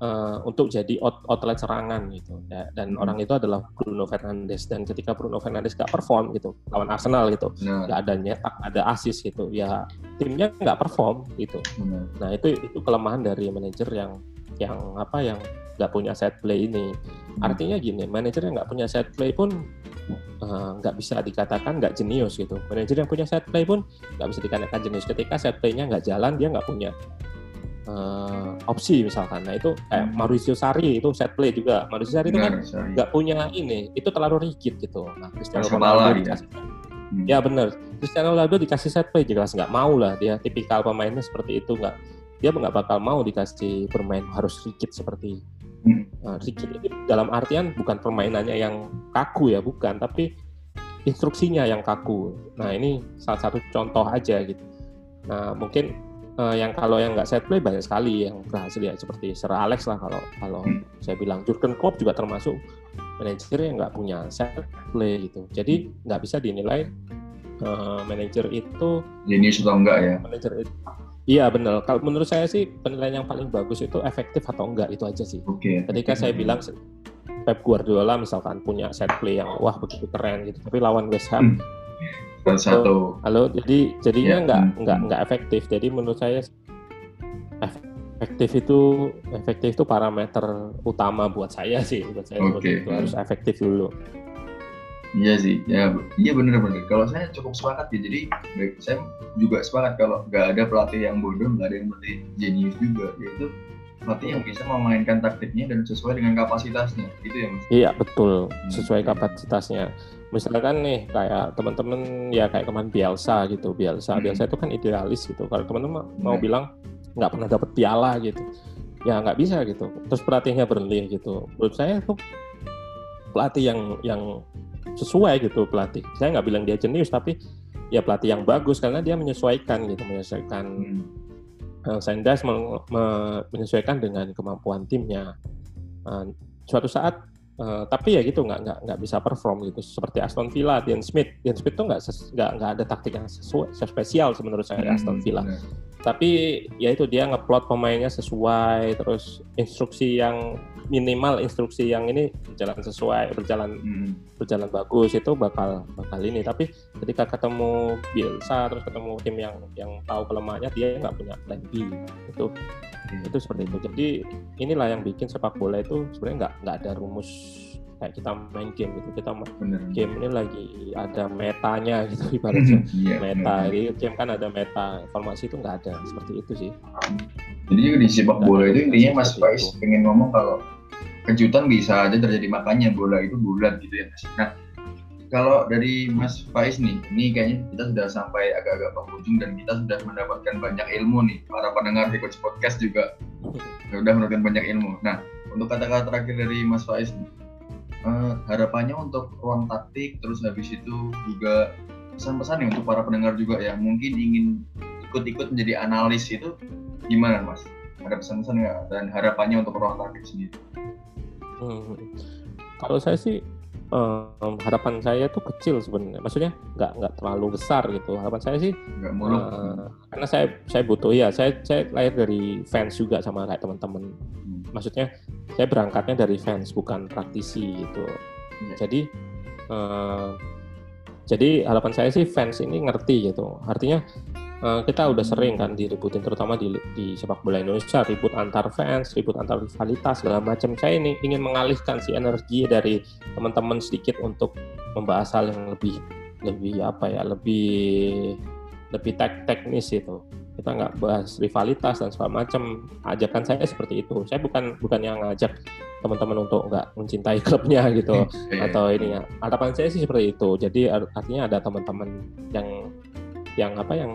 uh, untuk jadi out, outlet serangan gitu ya, dan hmm. orang itu adalah Bruno Fernandes dan ketika Bruno Fernandes gak perform gitu lawan Arsenal gitu nah. gak ada nyetak ada asis gitu ya timnya nggak perform gitu hmm. nah itu itu kelemahan dari manajer yang yang apa yang nggak punya set play ini hmm. artinya gini manajer yang nggak punya set play pun eh, nggak uh, bisa dikatakan nggak jenius gitu manajer yang punya set play pun nggak bisa dikatakan jenius ketika set playnya nggak jalan dia nggak punya uh, opsi misalkan. Nah itu kayak hmm. Mauricio Sarri itu set play juga. Mauricio Sarri itu kan nggak punya ini, itu terlalu rigid gitu. Nah Cristiano Ronaldo dikasih, hmm. ya benar. Cristiano Ronaldo dikasih set play jelas nggak mau lah dia tipikal pemainnya seperti itu nggak dia nggak bakal mau dikasih bermain harus rigid seperti hmm. uh, rigid itu dalam artian bukan permainannya yang kaku ya bukan tapi instruksinya yang kaku. Nah ini salah satu contoh aja gitu. Nah mungkin uh, yang kalau yang nggak set play banyak sekali yang berhasil ya seperti Sir Alex lah kalau kalau hmm. saya bilang Jurgen Klopp juga termasuk manajer yang nggak punya set play gitu jadi nggak bisa dinilai uh, manajer itu ini sudah enggak ya manajer itu Iya benar. Kalau menurut saya sih penilaian yang paling bagus itu efektif atau enggak itu aja sih. Oke. Okay. Ketika saya bilang Pep Guardiola misalkan punya set play yang wah begitu keren gitu, tapi lawan West Ham hmm satu. Halo, jadi jadinya ya. nggak nggak nggak efektif. Jadi menurut saya efektif itu efektif itu parameter utama buat saya sih buat saya okay. itu harus efektif dulu. Iya sih, ya iya benar-benar. Kalau saya cukup sepakat ya. Jadi baik, saya juga sepakat kalau nggak ada pelatih yang bodoh, nggak ada yang pelatih jenius juga. Yaitu pelatih yang bisa memainkan taktiknya dan sesuai dengan kapasitasnya. Itu ya mas. Iya betul, sesuai hmm. kapasitasnya misalkan nih kayak teman-teman ya kayak teman Bielsa gitu Bielsa hmm. Bielsa itu kan idealis gitu kalau teman-teman mau hmm. bilang nggak pernah dapat piala gitu ya nggak bisa gitu terus pelatihnya berhenti gitu menurut saya itu pelatih yang yang sesuai gitu pelatih saya nggak bilang dia jenius tapi ya pelatih yang bagus karena dia menyesuaikan gitu menyesuaikan hmm. Uh, Sendas menyesuaikan dengan kemampuan timnya uh, suatu saat Uh, tapi ya gitu nggak nggak nggak bisa perform gitu seperti Aston Villa, Dean Smith, Dean Smith tuh nggak nggak nggak ada taktik yang sesuai spesial menurut saya hmm, Aston Villa. Hmm. Tapi ya itu dia ngeplot pemainnya sesuai, terus instruksi yang minimal instruksi yang ini berjalan sesuai, berjalan hmm. berjalan bagus itu bakal bakal ini. Tapi ketika ketemu Bielsa terus ketemu tim yang yang tahu kelemahannya dia nggak punya plan B itu hmm. itu seperti itu jadi inilah yang bikin sepak bola itu sebenarnya nggak nggak ada rumus kayak kita main game gitu kita bener. game ini lagi ada metanya gitu ibaratnya yeah, meta jadi game kan ada meta informasi itu nggak ada seperti itu sih jadi di sepak bola itu intinya Mas Faiz pengen ngomong kalau kejutan bisa aja terjadi makanya bola itu bulat gitu ya nah kalau dari Mas Faiz nih, ini kayaknya kita sudah sampai agak-agak penghujung dan kita sudah mendapatkan banyak ilmu nih. Para pendengar di Coach Podcast juga sudah mendapatkan banyak ilmu. Nah, untuk kata-kata terakhir dari Mas Faiz nih, uh, harapannya untuk ruang taktik, terus habis itu juga pesan-pesan nih untuk para pendengar juga ya, mungkin ingin ikut-ikut menjadi analis itu gimana Mas? Ada pesan-pesan nggak dan harapannya untuk ruang taktik sendiri? Hmm. Kalau saya sih um, harapan saya tuh kecil sebenarnya. Maksudnya nggak nggak terlalu besar gitu. Harapan saya sih uh, karena saya saya butuh ya. Saya saya lahir dari fans juga sama kayak teman-teman. Hmm. Maksudnya saya berangkatnya dari fans bukan praktisi gitu. Yeah. Jadi uh, jadi harapan saya sih fans ini ngerti gitu. Artinya uh, kita udah sering kan diributin terutama di, di sepak bola Indonesia ribut antar fans, ribut antar rivalitas segala macam. Saya ini ingin mengalihkan si energi dari teman-teman sedikit untuk membahas hal yang lebih lebih apa ya lebih lebih tek teknis itu. Kita nggak bahas rivalitas dan segala macam ajakan saya seperti itu. Saya bukan bukan yang ngajak teman-teman untuk nggak mencintai klubnya gitu. Iya. atau ini ya. Harapan saya sih seperti itu. Jadi artinya ada teman-teman yang yang apa yang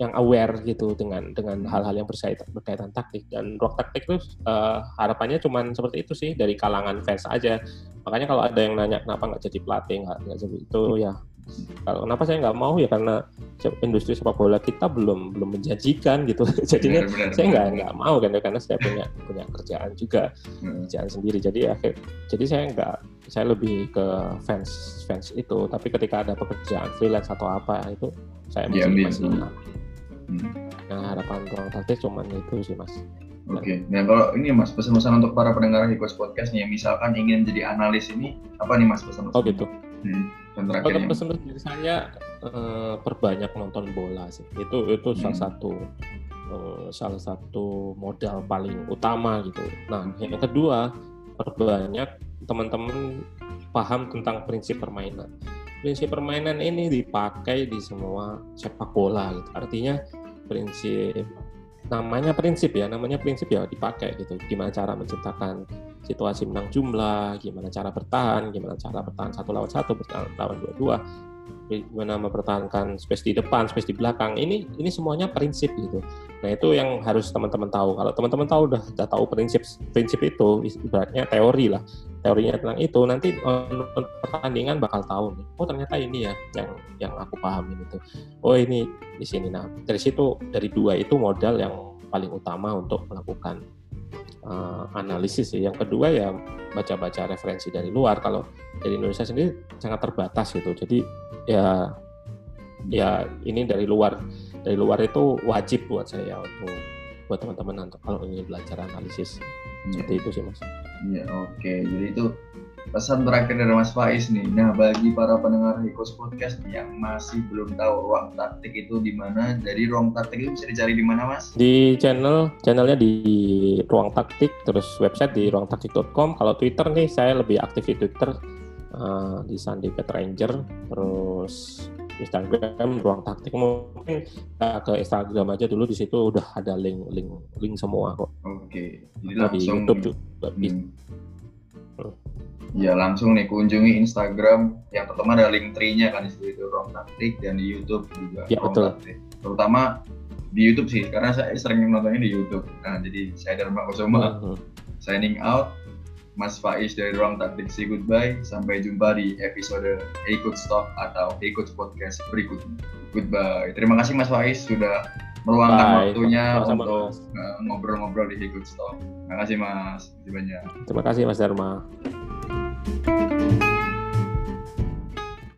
yang aware gitu dengan dengan hal-hal yang berkaitan berkaitan taktik. Dan rock taktik itu uh, harapannya cuma seperti itu sih. Dari kalangan fans aja. Makanya kalau ada yang nanya kenapa nggak jadi pelatih? Nggak nggak jadi itu ya kalau kenapa saya nggak mau ya karena industri sepak bola kita belum belum menjanjikan gitu jadinya benar, benar, saya nggak nggak mau kan karena saya punya punya kerjaan juga hmm. kerjaan sendiri jadi akhir jadi saya nggak saya lebih ke fans fans itu tapi ketika ada pekerjaan freelance atau apa itu saya masih, masih Hmm. harapan ruang taktik cuman itu sih mas. Oke, okay. nah kalau ini mas pesan-pesan untuk para pendengar Hikos Podcast nih, misalkan ingin jadi analis ini apa nih mas pesan-pesan? Oh gitu. Hmm, dan terakhir pesan-pesan dari saya eh, perbanyak nonton bola sih. Itu itu hmm. salah satu eh, salah satu modal paling utama gitu. Nah yang kedua perbanyak teman-teman paham tentang prinsip permainan. Prinsip permainan ini dipakai di semua sepak bola gitu. Artinya prinsip namanya prinsip ya, namanya prinsip ya dipakai gitu. Gimana cara menciptakan situasi menang jumlah, gimana cara bertahan, gimana cara bertahan satu lawan satu, bertahan lawan dua dua, gimana mempertahankan space di depan, space di belakang. Ini ini semuanya prinsip gitu. Nah itu yang harus teman-teman tahu. Kalau teman-teman tahu udah, udah tahu prinsip prinsip itu, ibaratnya teori lah, teorinya tentang itu, nanti pertandingan bakal tahu nih. Oh ternyata ini ya yang yang aku pahamin itu. Oh ini di sini. Nah dari situ dari dua itu modal yang paling utama untuk melakukan uh, analisis ya. Yang kedua ya baca-baca referensi dari luar. Kalau dari Indonesia sendiri sangat terbatas gitu. Jadi ya ya ini dari luar dari luar itu wajib buat saya untuk buat teman-teman untuk kalau ingin belajar analisis ya. seperti itu sih mas. Iya oke okay. jadi itu pesan terakhir dari Mas Faiz nih. Nah, bagi para pendengar Hikos Podcast yang masih belum tahu ruang taktik itu di mana, jadi ruang taktik itu bisa dicari di mana, Mas? Di channel, channelnya di ruang taktik, terus website di ruangtaktik.com. Kalau Twitter nih, saya lebih aktif di Twitter uh, di Sandy Pet Ranger, terus Instagram ruang taktik mungkin ke Instagram aja dulu di situ udah ada link link link semua kok. Oke. Jadi langsung di YouTube juga. Hmm. Ya langsung nih kunjungi Instagram yang pertama ada link tree-nya kan di situ itu Ruang Taktik dan di YouTube juga ya, Ruang betul. Taktik. Terutama di YouTube sih karena saya sering nontonnya di YouTube. Nah jadi saya Dharma Kusuma uh-huh. signing out. Mas Faiz dari Ruang Taktik say goodbye. Sampai jumpa di episode Coach Talk atau Coach Podcast berikutnya. Goodbye. Terima kasih Mas Faiz sudah meluangkan Bye. waktunya Sama untuk uh, ngobrol-ngobrol di Coach Talk. Terima kasih Mas. Terima kasih banyak. Terima kasih Mas Dharma. Música